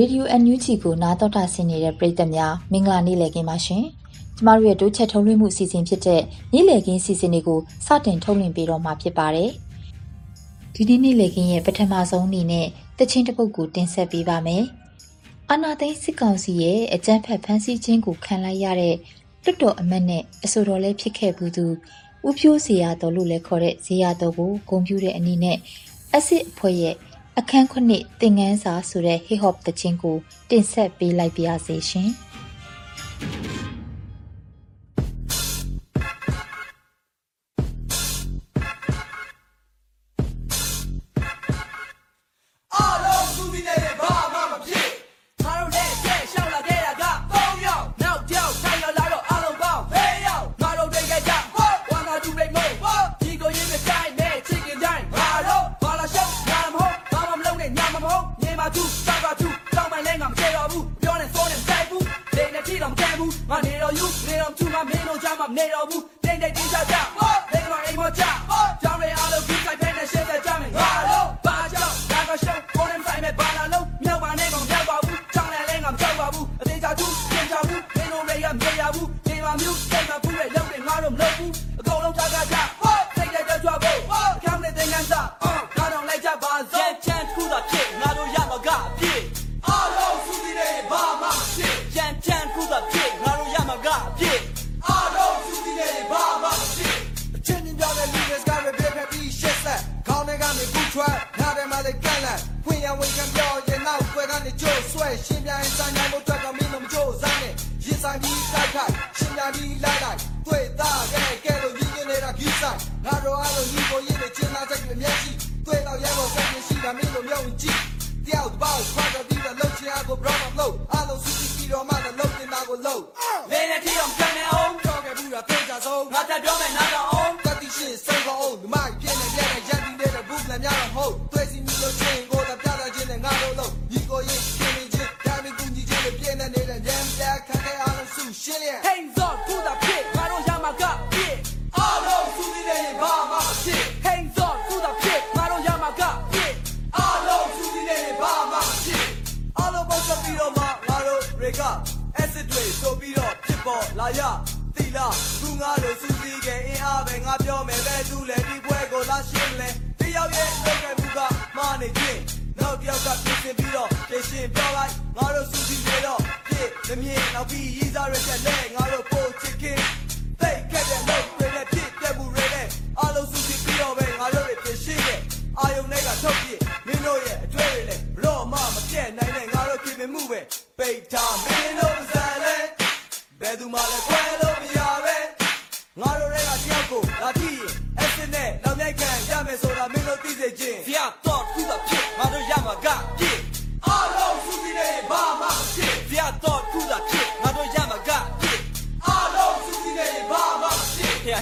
ရေဒီယို NUG ကိုနားတော်တာဆင်နေတဲ့ပရိသတ်များမင်္ဂလာနေ့လည်ခင်းပါရှင်။ကျမတို့ရဲ့တိုးချက်ထုတ်လွှင့်မှုအစီအစဉ်ဖြစ်တဲ့နေ့လည်ခင်းအစီအစဉ်တွေကိုစတင်ထုတ်လွှင့်ပေးတော့မှာဖြစ်ပါတယ်။ဒီနေ့နေ့လည်ခင်းရဲ့ပထမဆုံးအနေနဲ့တချင်းတစ်ပုဒ်ကိုတင်ဆက်ပေးပါမယ်။အာနာသိန်းစစ်ကောင်စီရဲ့အကြမ်းဖက်ဖမ်းဆီးခြင်းကိုခံလိုက်ရတဲ့တွတ်တော်အမတ်နဲ့အဆိုတော်လည်းဖြစ်ခဲ့ဘူးသူဦးဖြိုးဇေယျတော်လို့လည်းခေါ်တဲ့ဇေယျတော်ကိုဂုံပြူတဲ့အနေနဲ့အစ်စ်အဖွဲ့ရဲ့ အခန်းခုနှစ်သင်ငန်းစာဆိုတဲ့ hip hop တခြင်းကို တင်ဆက်ပေးလိုက်ပါရစေရှင်။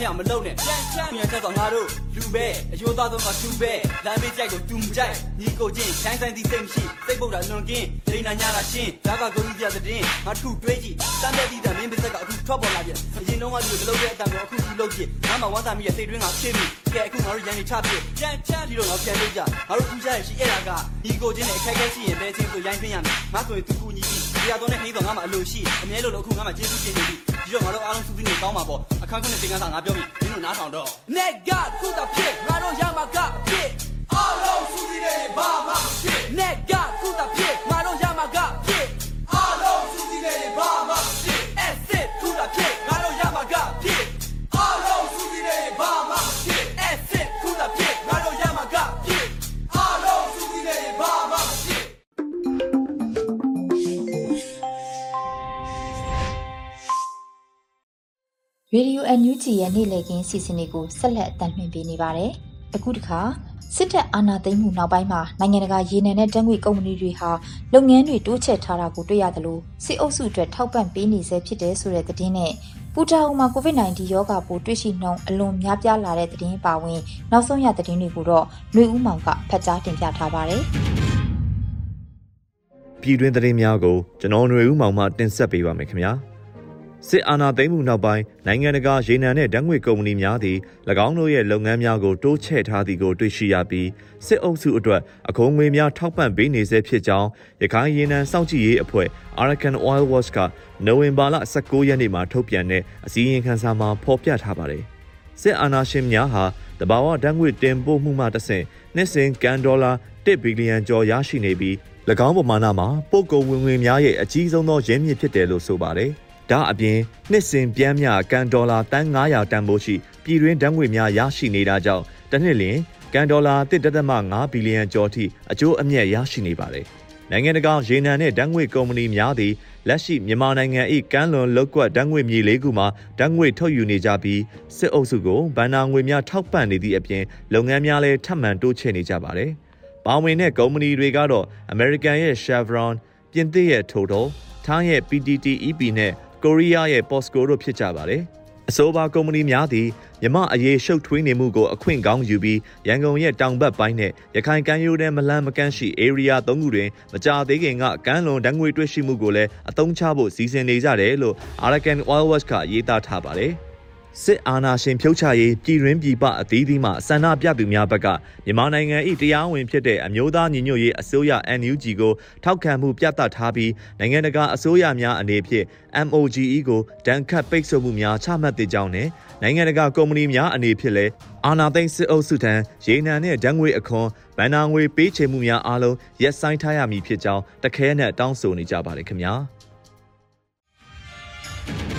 ဖြစ်ဖျားဖျားမလုံးနဲ့ကြမ်းချမ်းမြန်သက်တော့ငါတို့လူပဲအယိုးသားတော့မှသူပဲလမ်းမေးကြိုက်ကိုတူမကြိုက်ညီကိုချင်းချိုင်းဆိုင်သည့်စိတ်မရှိစိတ်ပုတ်တာလွန်ကင်းဒိနာညာတာရှင်းဒါကကိုကြီးပြတဲ့ငါထုတွေးကြည့်စမ်းတဲ့ဒီတာမင်းပစ္စက်ကအခုထွက်ပေါ်လာပြန်အရင်တော့ကဒီလိုမလုပ်တဲ့အတန်ကိုအခုဒီလုပ်ဖြစ်ငါမှဝမ်းသာမိရဲ့စိတ်တွင်းကဖြစ်ပြီကဲအခုငါတို့ရန်နေချဖြစ်ကြမ်းချမ်းဒီလိုငါပြန်လို့ကြငါတို့ကူးကြရရှိအဲ့ဒါကညီကိုချင်းနဲ့အခက်အခဲရှိရင်ဘယ်ချင်းဆိုရိုင်းပြရမယ်ငါဆိုရင်သူကူညီပြီးတရားတော်နဲ့နှိမ့်တော့ငါမှအလိုရှိအမြဲလို့လို့အခုငါမှကျေးဇူးတင်နေပြီ ဒီတော့ငါတို့အားလုံးစုပြီးနေကောင်းမှာပေါ့အခန်းခွင့်နဲ့သင်ခန်းစာငါပြောပြီမင်းတို့နားထောင်တော့ Net God ခုတာဖြစ်ငါတို့ရမှာကဖြစ်အားလုံးစုပြီးနေဘာမှဖြစ် Net God ခုတာဖြစ်ငါတို့ရ ဒီယို NUG ရဲ့နေ့လည်ခင်းစီစဉ်တွေကိုဆက်လက်အသံလွှင့်ပေးနေပါတယ်။အခုတစ်ခါစစ်တပ်အာဏာသိမ်းမှုနောက်ပိုင်းမှာနိုင်ငံတကာရေနံနဲ့တံငွေကုမ္ပဏီတွေဟာလုပ်ငန်းတွေတိုးချဲ့ထားတာကိုတွေ့ရတယ်လို့စစ်အုပ်စုအတွက်ထောက်ပံ့ပေးနေဆဲဖြစ်တယ်ဆိုတဲ့သတင်းနဲ့ပူတာအိုမှာ COVID-19 ရောဂါပိုးတွေ့ရှိနှုန်းအလွန်များပြားလာတဲ့သတင်းပါဝင်နောက်ဆုံးရသတင်းတွေကိုတော့လွေဦးမောင်ကဖတ်ကြားတင်ပြထားပါတယ်။ပြည်တွင်းသတင်းများကိုကျွန်တော်ຫນွေဦးမောင်မှတင်ဆက်ပေးပါမယ်ခင်ဗျာ စစ်အာဏာသိမ်းမှုနောက်ပိုင်းနိုင်ငံတကာရေနံနဲ့ဓာတ်ငွေကုမ္ပဏီများသည်၎င်းတို့ရဲ့လုပ်ငန်းများကိုတိုးချဲ့ထားသည်ကိုတွေ့ရှိရပြီးစစ်အုပ်စုအတွက်အကုံငွေများထောက်ပံ့ပေးနေဆဲဖြစ်ကြောင်းရခိုင်ရေနံစောင့်ကြည့်ရေးအဖွဲ့ Arakan Oil Watch ကနိုဝင်ဘာလ19ရက်နေ့မှာထုတ်ပြန်တဲ့အစည်းအဝေးခန်းစာမှာဖော်ပြထားပါတယ်စစ်အာဏာရှင်များဟာတဘာဝဓာတ်ငွေတင်ပို့မှုမှတဆင့်နှစ်စဉ်ကန်ဒေါ်လာ1ဘီလီယံကျော်ရရှိနေပြီး၎င်းပမာဏမှာပို့ကုန်ဝင်ငွေများရဲ့အကြီးဆုံးသောရင်းမြစ်ဖြစ်တယ်လို့ဆိုပါတယ်။ ဒါအပြင်နှစ်စဉ်ပြန်မြကန်ဒေါ်လာတန်း900တန်ဖိုးရှိပြည်တွင်းဓာတ်ငွေများရရှိနေတာကြောင့်တစ်နှစ်လျင်ကန်ဒေါ်လာ1.5ဘီလီယံကျော်ထိအကျိုးအမြတ်ရရှိနေပါတယ်။နိုင်ငံတကာရေနံနဲ့ဓာတ်ငွေကုမ္ပဏီများသည်လက်ရှိမြန်မာနိုင်ငံ၏ကမ်းလွန်လောက်ကွက်ဓာတ်ငွေမြေလေးခုမှာဓာတ်ငွေထုတ်ယူနေကြပြီးစစ်အုပ်စုကိုဗန်နာငွေများထောက်ပံ့နေသည့်အပြင်လုပ်ငန်းများလည်းထပ်မံတိုးချဲ့နေကြပါတယ်။ပါဝင်တဲ့ကုမ္ပဏီတွေကတော့ American ရဲ့ Chevron, ပြင်သစ်ရဲ့ Total, ထိုင်းရဲ့ PTTEP နဲ့ ကိုရီးယားရဲ့ POSCO တို့ဖြစ်ကြပါတယ်။အဆိုပါကုမ္ပဏီများသည်မြမအရေးရှုပ်ထွေးနေမှုကိုအခွင့်ကောင်းယူပြီးရန်ကုန်ရဲ့တောင်ဘက်ပိုင်းနဲ့ရခိုင်ကမ်းရိုးတန်းမလန်းမကန့်ရှိ area ၃ခုတွင်မကြာသေးခင်ကကမ်းလွန်ဓာတ်ငွေတွေ့ရှိမှုကိုလည်းအသုံးချဖို့စီစဉ်နေကြတယ်လို့ Arakan Oil Watch ကရေးသားထားပါတယ်။ စစ်အာဏာရှင်ဖြုတ်ချရေးပြည်တွင်းပြည်ပအသီးသီးမှဆန္ဒပြသူများဘက်ကမြန်မာနိုင်ငံ၏တရားဝင်ဖြစ်တဲ့အမျိုးသားညီညွတ်ရေးအစိုးရ NUG ကိုထောက်ခံမှုပြသထားပြီးနိုင်ငံတကာအစိုးရများအနေဖြင့် MOGE ကိုဒဏ်ခတ်ပိတ်ဆို့မှုများချမှတ်တဲ့ကြောင်းနဲ့နိုင်ငံတကာကုမ္ပဏီများအနေဖြင့်လည်းအာဏာသိမ်းစစ်အုပ်စုထံရေနံနဲ့ဓာတ်ငွေအခွန်ဗန်နာငွေပေးချေမှုများအားလုံးရပ်ဆိုင်းထားရမည်ဖြစ်ကြောင်းတခဲနဲ့တောင်းဆိုနေကြပါတယ်ခင်ဗျာ။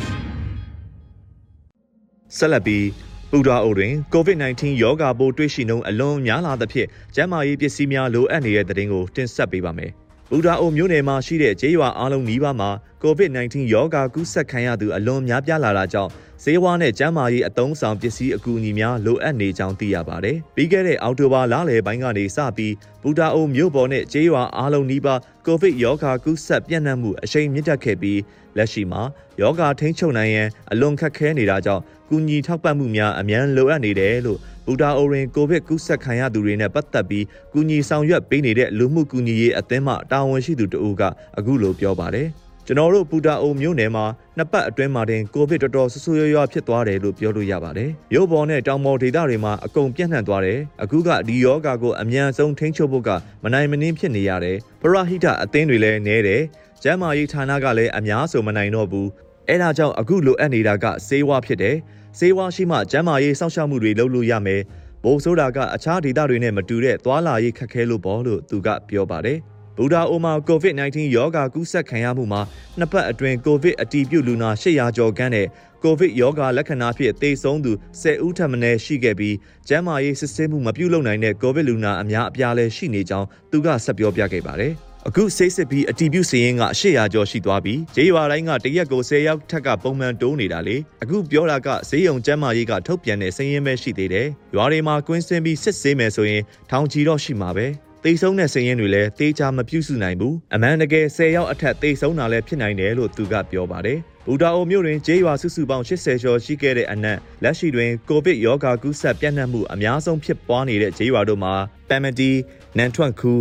ဆက်လက်ပြီးပူဒါအိုတွင် COVID-19 ရောဂါပိုးတွေ့ရှိနှုန်းအလွန်များလာသဖြင့်ကျန်းမာရေးပစ္စည်းများလိုအပ်နေတဲ့သတင်းကိုတင်ဆက်ပေးပါမယ်။ပူဒါအိုမြို့နယ်မှာရှိတဲ့ကျေးရွာအားလုံးနီးပါးမှာ COVID-19 ရောဂါကူးစက်ခံရသူအလွန်များပြားလာတာကြောင့်ဈေးဝါးနဲ့ကျန်းမာရေးအသုံးဆောင်ပစ္စည်းအကူအညီများလိုအပ်နေကြောင်းသိရပါတယ်။ပြီးခဲ့တဲ့အောက်တိုဘာလလယ်ပိုင်းကနေစပြီးပူဒါအိုမြို့ပေါ်နဲ့ကျေးရွာအားလုံးနီးပါးကိုဗစ်ရောဂါကူးစက်ပြန့်နှံ့မှုအရှိန်မြင့်တက်ခဲ့ပြီးလက်ရှိမှာယောဂါထိန်းချုပ်နိုင်ရန်အလွန်ခက်ခဲနေတာကြောင့်ကူညီထောက်ပံ့မှုများအများလိုအပ်နေတယ်လို့ဘူတာအိုရင်ကိုဗစ်ကူးစက်ခံရသူတွေနဲ့ပတ်သက်ပြီးကူညီဆောင်ရွက်ပေးနေတဲ့လူမှုကူညီရေးအသင်းမှတာဝန်ရှိသူတဦးကအခုလိုပြောပါတယ် ကျွန်တော်တို့ပူတာအိုမြို့နယ်မှာနှစ်ပတ်အတွင်းမှာတင်ကိုဗစ်တော်တော်ဆဆရွရွဖြစ်သွားတယ်လို့ပြောလို့ရပါတယ်။မြို့ပေါ်နဲ့တောင်ပေါ်ဒေသတွေမှာအကုန်ပြန့်နှံ့သွားတယ်။အခုကဒီယောဂါကိုအမြန်ဆုံးထိန်းချုပ်ဖို့ကမနိုင်မနှင်းဖြစ်နေရတယ်။ပရဟိတအသင်းတွေလည်းနဲတယ်။ကျန်းမာရေးဌာနကလည်းအများဆိုမနိုင်တော့ဘူး။အဲဒါကြောင့်အခုလိုအပ်နေတာကစေဝါဖြစ်တယ်။စေဝါရှိမှကျန်းမာရေးစောင့်ရှောက်မှုတွေလုပ်လို့ရမယ်။ဘိုးဆိုတာကအခြားဒေသတွေနဲ့မတူတဲ့သွာလာရေးခက်ခဲလို့ပေါ့လို့သူကပြောပါတယ်။ ဘူဒါအိုမှာ COVID-19 ရောဂါကူးစက်ခံရမှုမှာနှစ်ပတ်အတွင်း COVID အတည်ပြုလူနာ800ကျော်ခန့်နဲ့ COVID ရောဂါလက္ခဏာဖြင့်သေဆုံးသူ10ဦးထပ်မံရှိခဲ့ပြီးကျန်းမာရေးစစ်ဆေးမှုမပြုလုပ်နိုင်တဲ့ COVID လူနာအများအပြားလည်းရှိနေကြောင်းသူကဆက်ပြောပြခဲ့ပါတယ်။အခုစိတ်စစ်ပြီးအတီးပြုစည်ရင်က800ကျော်ရှိသွားပြီးဂျေးရွာတိုင်းကတရက်ကို10ရောက်ထက်ကပုံမှန်တိုးနေတာလေအခုပြောတာကဈေးရုံကျန်းမာရေးကထုတ်ပြန်တဲ့စည်ရင်ပဲရှိသေးတယ်ရွာတွေမှာကွင်းစင်းပြီးစစ်ဆေးမယ်ဆိုရင်ထောင်ချီတော့ရှိမှာပဲ တေဆုံးတဲ့စည်ရင်တွေလည်းတေချာမပြုစုနိုင်ဘူးအမှန်တကယ်10ရောက်အထက်တေဆုံးတာလည်းဖြစ်နိုင်တယ်လို့သူကပြောပါတယ်ဘူတာအိုမြို့တွင်ဂျေးရွာစုစုပေါင်း80ကျော်ရှိခဲ့တဲ့အနက်လက်ရှိတွင်ကိုဗစ်ရောဂါကူးစက်ပြန့်နှံ့မှုအများဆုံးဖြစ်ပွားနေတဲ့ဂျေးရွာတို့မှာပမ်မတီနန်ထွန့်ခူ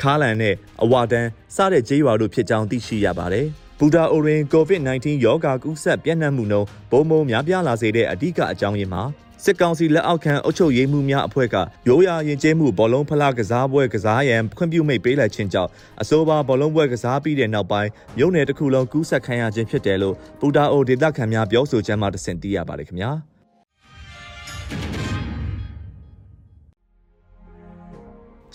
ခါလန်နဲ့အဝါတန်စတဲ့ဂျေးရွာတို့ဖြစ်ကြောင်းသိရှိရပါတယ်။ဘူတာအိုတွင် COVID-19 ရောဂါကူးစက်ပြန့်နှံ့မှုနှုန်းပုံမုံများပြားလာစေတဲ့အဓိကအကြောင်းရင်းမှာ စစ်ကောင်စီလက်အောက်ခံအုပ်ချုပ်ရေးမှုများအဖွဲ့ကရိုးရာရင်ကျဲမှုဘောလုံးဖလားကစားပွဲကစားရန်ခွင့်ပြုမိတ်ပေးလိုက်ခြင်းကြောင့်အဆိုပါဘောလုံးပွဲကစားပြီးတဲ့နောက်ပိုင်းမြို့နယ်တစ်ခုလုံးကူးစက်ခံရခြင်းဖြစ်တယ်လို့ပူတာအိုဒေသခံများပြောဆိုကြမှတဆင့်သိရပါတယ်ခင်ဗျာ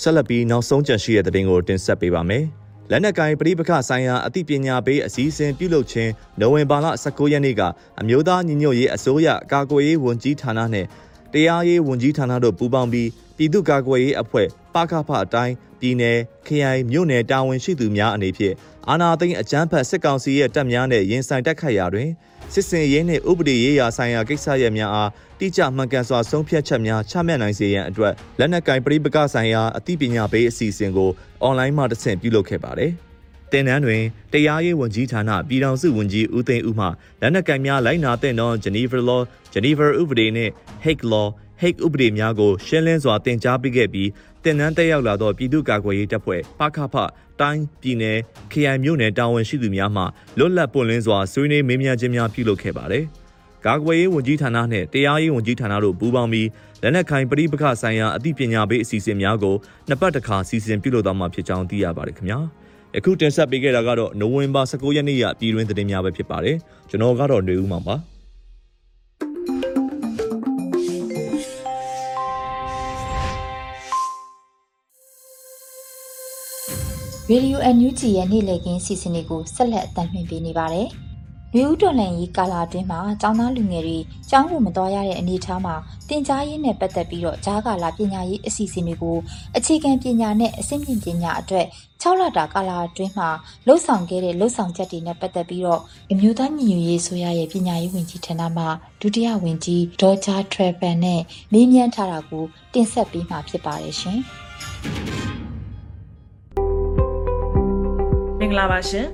ဆက်လက်ပြီးနောက်ဆုံးကြန့်ရှိတဲ့သတင်းကိုတင်ဆက်ပေးပါမယ်။ လက်နက်ကိုင်ပြည်ပခဆိုင်ရာအသိပညာပေးအစည်းအဝေးပြုလုပ်ခြင်းနိုဝင်ဘာလ19ရက်နေ့ကအမျိုးသားညီညွတ်ရေးအစိုးရကာကွယ်ရေးဝန်ကြီးဌာနနဲ့တရားရေးဝန်ကြီးဌာနတို့ပူးပေါင်းပြီးပြည်သူ့ကာကွယ်ရေးအဖွဲ့ ပပကဖအတိုင်းပြည်နယ်ခရိုင်မြို့နယ်တာဝန်ရှိသူများအနေဖြင့်အာဏာသိမ်းအကြမ်းဖက်စစ်ကောင်စီရဲ့တပ်များနဲ့ရင်ဆိုင်တိုက်ခိုက်ရာတွင်စစ်စင်ရေးနှင့်ဥပဒေရေးရာဆိုင်ရာကိစ္စရပ်များအားတိကျမှန်ကန်စွာဆုံးဖြတ်ချက်များချမှတ်နိုင်စေရန်အတွက်လက်နက်ကင်ပရိပကဆိုင်ရာအသိပညာပေးအစီအစဉ်ကိုအွန်လိုင်းမှာတဆင့်ပြုလုပ်ခဲ့ပါတယ်။တင်နန်းတွင်တရားရေးဝန်ကြီးဌာနပြည်ထောင်စုဝန်ကြီးဦးသိန်းဦးမှလက်နက်ကင်များလိုက်နာတဲ့သော Geneva Law, Geneva ဥပဒေနှင့် Hague Law, Hague ဥပဒေများကိုရှင်းလင်းစွာတင် जा ပေးခဲ့ပြီး တင်နန်းတက်ရောက်လာသောပြည်သူ့ကာကွယ်ရေးတပ်ဖွဲ့ပခဖတိုင်းပြည်နယ်ခရိုင်မြို့နယ်တာဝန်ရှိသူများမှလွတ်လပ်ပွင့်လင်းစွာဆွေးနွေးမေးမြန်းခြင်းများပြုလုပ်ခဲ့ပါတယ်။ကာကွယ်ရေးဝန်ကြီးဌာနနှင့်တရားရေးဝန်ကြီးဌာနတို့ပူးပေါင်းပြီးလက်နက်ခိုင်ပရိပခဆိုင်ရာအသိပညာပေးအစီအစဉ်များကိုနှစ်ပတ်တစ်ခါစီစဉ်ပြုလုပ်သွားမှာဖြစ်ကြောင်းသိရပါတယ်ခင်ဗျာ။ယခုတင်ဆက်ပေးခဲ့တာကတော့နိုဝင်ဘာ19ရက်နေ့ရပြည်တွင်းသတင်းများပဲဖြစ်ပါတယ်။ကျွန်တော်ကတော့ຫນွေဦးမှာပါ။ Radio NUG ရဲ့နေ့လည်ခင်းစီစဉ်တွေကိုဆက်လက်အသံလွှင့်ပေးနေပါတယ်။လူဦးတော်လန်ကြီးကာလာအတွင်းမှာចောင်းသားလူငယ်တွေကျောင်းကိုမတော်ရတဲ့အနေအထားမှာတင် जा ရေးနဲ့ပတ်သက်ပြီးတော့ဂျားကာလာပညာရေးအစီအစဉ်တွေကိုအခြေခံပညာနဲ့အဆင့်မြင့်ပညာအတွက်6လတာကာလာအတွင်းမှာလှုပ်ဆောင်ခဲ့တဲ့လှုပ်ဆောင်ချက်တွေနဲ့ပတ်သက်ပြီးတော့အမျိုးသားညီညွတ်ရေးဆိုရရဲ့ပညာရေးဝန်ကြီးဌာနမှဒုတိယဝန်ကြီးဒေါ်ဂျာထရပန်နဲ့မေးမြန်းထားတာကိုတင်ဆက်ပေးမှာဖြစ်ပါတယ်ရှင်။ ဂလာပါရှင်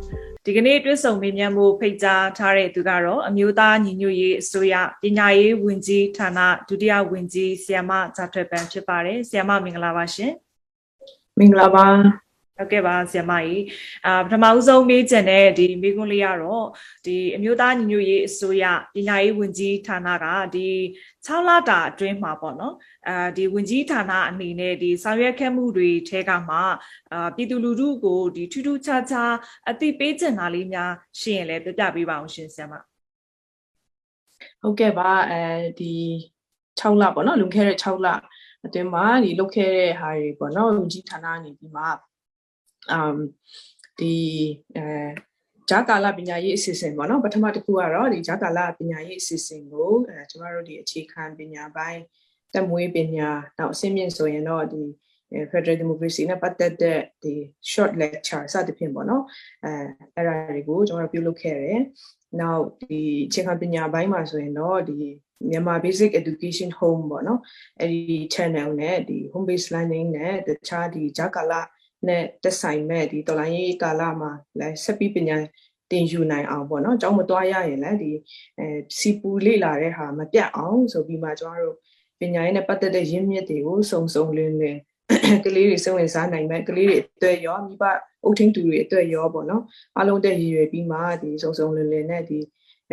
ဒီကနေ့တွေ့ဆုံမေးမြန်းမှုဖိတ်ကြားထားတဲ့သူကတော့အမျိုးသားညီညွတ်ရေးအစိုးရပညာရေးဝန်ကြီးဌာနဒုတိယဝန်ကြီးဆီယမဇာထွေပန်ဖြစ်ပါတယ်ဆီယမမင်္ဂလာပါရှင်မင်္ဂလာပါ ဟုတ်ကဲ့ပါဆီယမကြီးအာပထမဦးဆုံးမေးချင်တဲ့ဒီမေးခွန်းလေးကတော့ဒီအမျိုးသားညီညွတ်ရေးအစိုးရပညာရေးဝန်ကြီးဌာနကဒီ6လတာအတွင်းမှာပေါ့နော်အာဒီဝန်ကြီးဌာနအနေနဲ့ဒီဆောင်ရွက်ခဲ့မှုတွေထဲကမှအာပြည်သူလူထုကိုဒီထူးထူးခြားခြားအသိပေးချင်တာလေးများရှိရင်လည်းပြပြပေးပါအောင်ရှင်ဆီယမဟုတ်ကဲ့ပါအဲဒီ6လပေါ့နော်လွန်ခဲ့တဲ့6လအတွင်းမှာဒီလုတ်ခဲ့တဲ့ဟာတွေပေါ့နော်ဝန်ကြီးဌာနနေပြီးမှ အမ်ဒီအဲဂျာကာလပညာရေးအစီအစဉ်ပေါ့နော်ပထမတစ်ခုကတော့ဒီဂျာကာလပညာရေးအစီအစဉ်ကိုအဲကျမတို့ဒီအခြေခံပညာပိုင်းတက်မွေးပညာနောက်အဆင့်မြင့်ဆိုရင်တော့ဒီ Federal Democracy နဲ့ပတ်သက်တဲ့ဒီ short lecture စသဖြင့်ပေါ့နော်အဲအဲ့ဒါတွေကိုကျွန်တော်တို့ပြုလုပ်ခဲ့တယ်။နောက်ဒီအခြေခံပညာပိုင်းမှာဆိုရင်တော့ဒီမြန်မာ basic education home ပေါ့နော်အဲ့ဒီ channel နဲ့ဒီ home based learning နဲ့တခြားဒီဂျာကာလ နဲ့တက်ဆိုင်မဲ့ဒီတော်လိုင်းရေးကာလမှာလည်းဆက်ပြီးပညာတင်ယူနိုင်အောင်ပေါ့နော်အကြောင်းမသွားရရင်လည်းဒီအဲစီပူလေ့လာတဲ့ဟာမပြတ်အောင်ဆိုပြီးမှကျွန်တော်တို့ပညာရေးနဲ့ပတ်သက်တဲ့ရင်းမြစ်တွေကိုစုံစုံလင်းလင်းကလေးတွေစိတ်ဝင်စားနိုင်မဲ့ကလေးတွေအတွက်ရောမိဘအုပ်ထင်းသူတွေအတွက်ရောပေါ့နော်အားလုံးတက်ရည်ရွယ်ပြီးမှဒီစုံစုံလင်းလင်းနဲ့ဒီ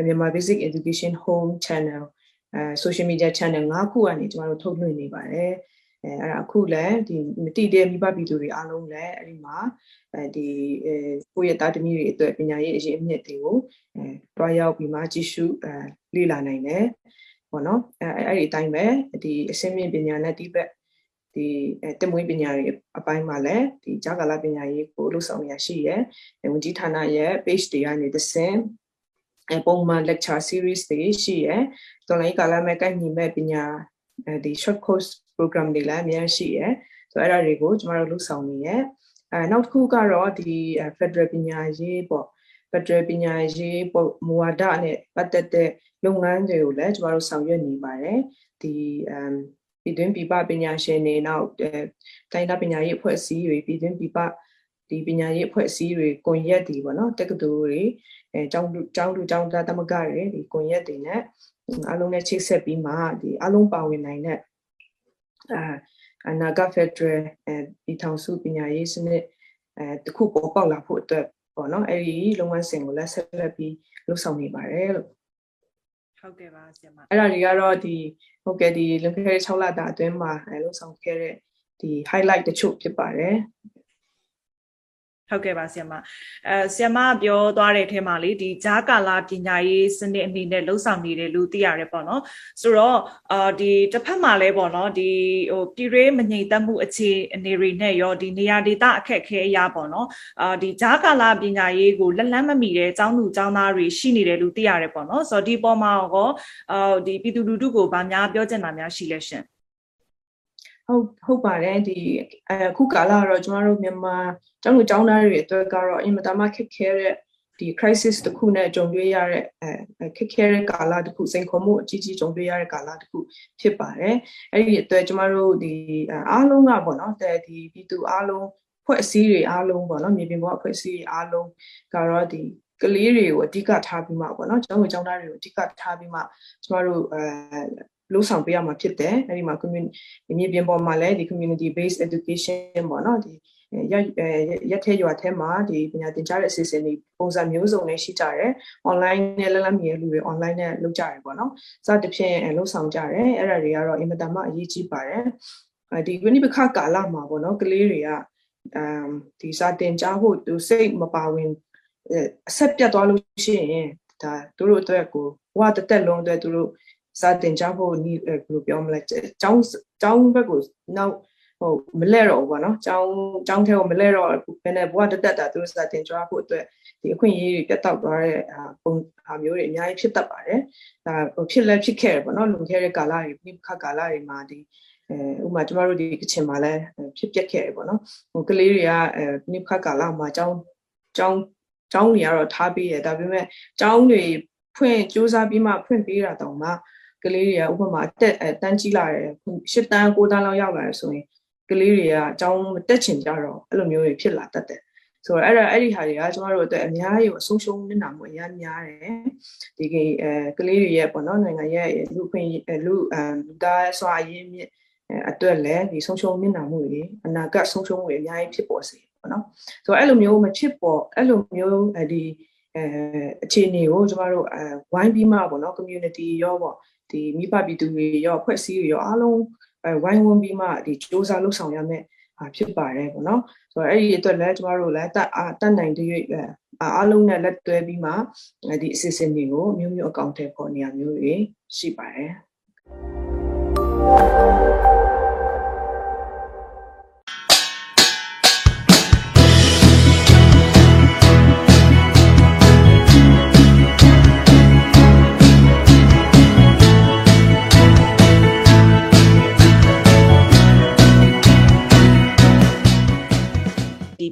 မြန်မာ basic education home channel အဲ social media channel ၅ခုကနေကျမတို့ထုတ်လွှင့်နေပါတယ် အဲအဲ့ဒါအခုလည်းဒီမတိတဲ့မိဘပြည်သူတွေအားလုံးလည်းအဲ့ဒီမှာအဲဒီအဲကိုယ့်ရဲ့သားသမီးတွေအတွက်ပညာရေးအရေးအမြစ်တွေကိုအဲတွားရောက်ပြီးမှကြည့်ရှုအဲလေ့လာနိုင်တယ်ပေါ့နော်အဲအဲ့ဒီအတိုင်းပဲဒီအစင်းမြင့်ပညာနဲ့ဒီဘက်ဒီအဲတမွေးပညာတွေအပိုင်းမှာလည်းဒီဂျာကာလာပညာရေးကိုလှုပ်ဆောင်ရရှိရယ်ဝန်ကြီးဌာနရဲ့ page တွေကနေသစင်အဲပုံမှန် lecture series တွေရှိရယ်တော်လိုင်းကာလာမဲ့ကိုက်ညီမဲ့ပညာအဲ ဒီ short course program တွေလည်းအများရှိရယ်ဆိုတော့အဲ့ဒါတွေကိုကျမတို့လှုပ်ဆောင်နေရယ်အဲနောက်တစ်ခုကတော့ဒီ Federal ပညာရေးပေါ့ Federal ပညာရေးပေါ့မူဝါဒနဲ့ပတ်သက်တဲ့လုပ်ငန်းတွေကိုလည်းကျမတို့ဆောင်ရွက်နေပါတယ်ဒီအမ်ပြည်တွင်းပြည်ပပညာရှင်တွေနောက်တိုင်းဒေသပညာရေးအဖွဲ့အစည်းတွေပြည်တွင်းပြည်ပဒီပညာရေးအဖွဲ့အစည်းတွေကွန်ရက်တွေပေါ့နော်တက္ကသိုလ်တွေအဲကျောင်းကျောင်းလူကျောင်းသားသမဂ္ဂတွေဒီကွန်ရက်တွေနဲ့ အားလုံးနဲ့ချိတ်ဆက်ပြီးမှဒီအားလုံးပါဝင်နိုင်တဲ့အာအနာဂတ်ဖက်ဒရယ်အဲပြည်ထောင်စုပညာရေးစနစ်အဲတခုပေါ်ပေါက်လာဖို့အတွက်ပေါ့နော်အဲ့ဒီလုပ်ငန်းစဉ်ကိုလည်းဆက်လက်ပြီးလှုပ်ဆောင်နေပါတယ်လို့ဟုတ်ကဲ့ပါဆီယမအဲ့ဒါတွေကတော့ဒီဟုတ်ကဲ့ဒီလွန်ခဲ့တဲ့6လတာအတွင်းမှာအဲလှုပ်ဆောင်ခဲ့တဲ့ဒီ highlight တချို့ဖြစ်ပါတယ် ဟုတ်ကဲ့ပါဆီယမအဲဆီယမပြောသွားတဲ့အထဲမှာလေဒီဂျာကာလာပညာရေးစနစ်အနေနဲ့လှုပ်ဆောင်နေတယ်လို့သိရတယ်ပေါ့နော်ဆိုတော့အာဒီတစ်ဖက်မှာလည်းပေါ့နော်ဒီဟိုပြည်ရေးမငြိမ်သက်မှုအခြေအနေတွေနဲ့ရောဒီနေရာဒေသအခက်အခဲအရာပေါ့နော်အာဒီဂျာကာလာပညာရေးကိုလက်လန်းမမီတဲ့ចောင်းသူចောင်းသားတွေရှိနေတယ်လို့သိရတယ်ပေါ့နော်ဆိုတော့ဒီပေါ်မှာရောအာဒီပြည်သူလူထုကိုဗာများပြောချင်တာများရှိလဲရှင် ဟဟုတ်ဟုတ်ပါတယ်ဒီအခုကာလကတော့ကျမတို့မြန်မာကျောင်းလူကျောင်းသားတွေအတွက်ကတော့အင်မတန်မှခက်ခဲတဲ့ဒီ crisis တစ်ခုနဲ့ကြုံတွေ့ရတဲ့အဲခက်ခဲတဲ့ကာလတစ်ခုစိန်ခေါ်မှုအကြီးကြီးကြုံတွေ့ရတဲ့ကာလတစ်ခုဖြစ်ပါတယ်အဲ့ဒီအတွက်ကျမတို့ဒီအားလုံးကပေါ့နော်တဲ့ဒီပြည်သူအားလုံးဖွဲ့အစည်းတွေအားလုံးပေါ့နော်မြေပြင်ပေါ်အဖွဲ့အစည်းတွေအားလုံးကတော့ဒီကလေးတွေကိုအဓိကထားပြီးမှပေါ့နော်ကျောင်းကိုကျောင်းသားတွေကိုအဓိကထားပြီးမှကျမတို့အဲ လို့ဆောင်ပေးရမှာဖြစ်တယ်အဲဒီမှာ community မြေပြင်ပေါ်မှာလည်းဒီ community based education ပေါ့နော်ဒီရရက်ထဲရွာထဲမှာဒီပညာသင်ကြားတဲ့အစီအစဉ်တွေပုံစံမျိုးစုံနဲ့ရှိကြတယ် online နဲ့လက်လက်မြင်လူတွေ online နဲ့လုပ်ကြတယ်ပေါ့နော်စသဖြင့်လုပ်ဆောင်ကြတယ်အဲ့ဒါတွေကတော့အင်မတန်မှအရေးကြီးပါတယ်အဲဒီဝိနိပခကာလမှာပေါ့နော်ကလေးတွေကအမ်ဒီစာတင်ကြားဖို့သူစိတ်မပါဝင်အဆက်ပြတ်သွားလို့ရှိရင်ဒါသူတို့အတွက်ကိုဝါတက်တက်လုံးအတွက်သူတို့ စတင်ကြဖို့ဘယ်လိုပြောမလဲကျောင်းကျောင်းဘက်ကိုနောက်ဟိုမလဲတော့ဘောနော်ကျောင်းကျောင်းထဲကိုမလဲတော့ဘယ်နဲ့ဘဝတက်တက်တာသူတို့စတင်ကြဖို့အတွက်ဒီအခွင့်အရေးတွေပြတ်တောက်သွားတဲ့ပုံအမျိုးတွေအများကြီးဖြစ်တတ်ပါတယ်ဒါဟိုဖြစ်လဲဖြစ်ခဲ့တယ်ဘောနော်လွန်ခဲ့တဲ့ကာလတွေပြီးခါကာလတွေမှာဒီအဲဥပမာကျမတို့ဒီကချင်မှာလည်းဖြစ်ပျက်ခဲ့တယ်ပေါ့နော်ဟိုကလေးတွေကအဲနိခတ်ကာလမှာကျောင်းကျောင်းကျောင်းတွေကတော့ထားပေးရဒါပေမဲ့ကျောင်းတွေဖွင့်စူးစမ်းပြီးမှဖွင့်ပေးတာတောင်မှ ကလေးတွေကဥပမာအတက်တန်းကြီးလာတယ်၈တန်း၉တန်းလောက်ရောက်လာတယ်ဆိုရင်ကလေးတွေကအကြောင်းမတက်ချင်ကြတော့အဲ့လိုမျိုးတွေဖြစ်လာတတ်တယ်ဆိုတော့အဲ့ဒါအဲ့ဒီဟာတွေကကျမတို့အတွက်အများကြီးကိုအဆုံးရှုံးနေတာမျိုးအများများတယ်ဒီကအဲကလေးတွေရဲ့ပေါ့နော်နိုင်ငံရဲ့လူခွင့်လူအမ်လူသားစွာရင်းမြစ်အတွက်လည်းဒီဆုံးရှုံးမျက်နှာမှုတွေအနာဂတ်ဆုံးရှုံးမှုတွေအများကြီးဖြစ်ပေါ်စေပေါ့နော်ဆိုတော့အဲ့လိုမျိုးမဖြစ်ပေါ်အဲ့လိုမျိုးဒီအဲအခြေအနေကိုကျမတို့အဲဝိုင်းပြီးမှပေါ့နော် community ရောပေါ့ ဒီမိဘပြည်သူတွေရောအဖွဲ့အစည်းတွေရောအားလုံးအဲဝိုင်းဝန်းပြီးမှဒီစ조사လုပ်ဆောင်ရမယ်ဖြစ်ပါတယ်ပေါ့နော်ဆိုတော့အဲ့ဒီအတွက်လည်းကျမတို့လည်းတတ်တတ်နိုင်တဲ့အားလုံးနဲ့လက်တွဲပြီးမှဒီအစီအစဉ်တွေကိုမျိုးမျိုးအကောင့်ထဲပေါ်နေရမျိုးတွေရှိပါတယ်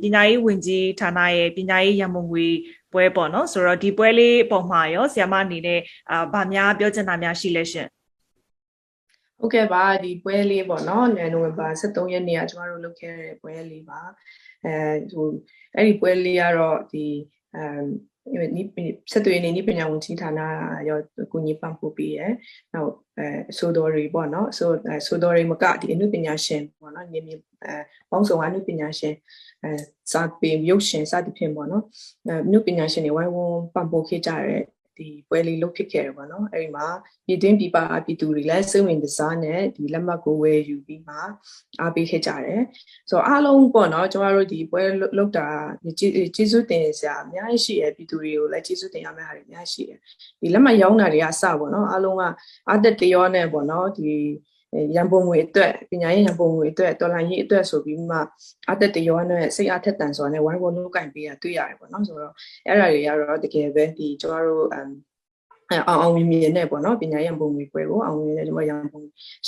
ပညာရေးဝန်ကြီးဌာနရဲ့ပညာရေးရန်ပုံငွေပွဲပေါ့နော်ဆိုတော့ဒီပွဲလေးပုံမှာရောဆရာမအနေနဲ့အာဗာများပြောချင်တာများရှိလဲရှင်ဟုတ်ကဲ့ပါဒီပွဲလေးပေါ့နော်နိုဝင်ဘာ23ရက်နေ့ကကျမတို့လုပ်ခဲ့တဲ့ပွဲလေးပါအဲဟိုအဲ့ဒီပွဲလေးကတော့ဒီအမ်နိဆက်သွယ်နေနိပညာဝန်ကြီးဌာနရောကိုကြီးပံ့ပိုးပေးရယ်။နောက်အဲဆိုတော်တွေပေါ့နော်။ဆိုဆိုတော်တွေမကဒီအနုပညာရှင်ပေါ့နော်။ညီမြအဲပေါင်းစုံအနုပညာရှင် အဲစာပေရုပ်ရှင်စသဖြင့်ပေါ့နော်။အဲအနုပညာရှင်တွေဝိုင်းဝန်းပံ့ပိုးခဲ့ကြတဲ့ဒီပွဲလေးလုပ်ဖြစ်ခဲ့တယ်ပေါ့နော်အဲ့ဒီမှာပြည်တွင်းပြည်ပပြည်သူတွေလည်းစိတ်ဝင်စားနဲ့ဒီလက်မှတ်ကိုဝယ်ယူပြီးမှအားပေးခဲ့ကြတယ်ဆိုတော့အားလုံးပေါ့နော်ကျွန်တော်တို့ဒီပွဲလုပ်တာကျေးဇူးတင်စရာအများကြီးရှိတယ်ပြည်သူတွေကိုလည်းကျေးဇူးတင်ရမယ့်ဟာတွေအများကြီးရှိတယ်ဒီလက်မှတ်ရောင်းတာတွေကအစပေါ့နော်အားလုံးကအားတက်တရောနဲ့ပေါ့နော်ဒီ ရန်ပုံငွေအတွက်ပညာရေးရန်ပုံငွေအတွက်တော်လှန်ရေးအတွက်ဆိုပြီးမှအသက်တရောနဲ့စိတ်အားထက်သန်စွာနဲ့ဝိုင်းဝန်းလုပ်ကင်ပေးရတွေ့ရတယ်ပေါ့နော်ဆိုတော့အဲ့ဒါတွေကတော့တကယ်ပဲဒီကျွန်တော်တို့အမ်အောင်အောင်မြင်မြင်နဲ့ပေါ့နော်ပညာရေးရန်ပုံငွေပွဲကိုအောင်မြင်နဲ့ကျွန်တော်ရန်ပုံ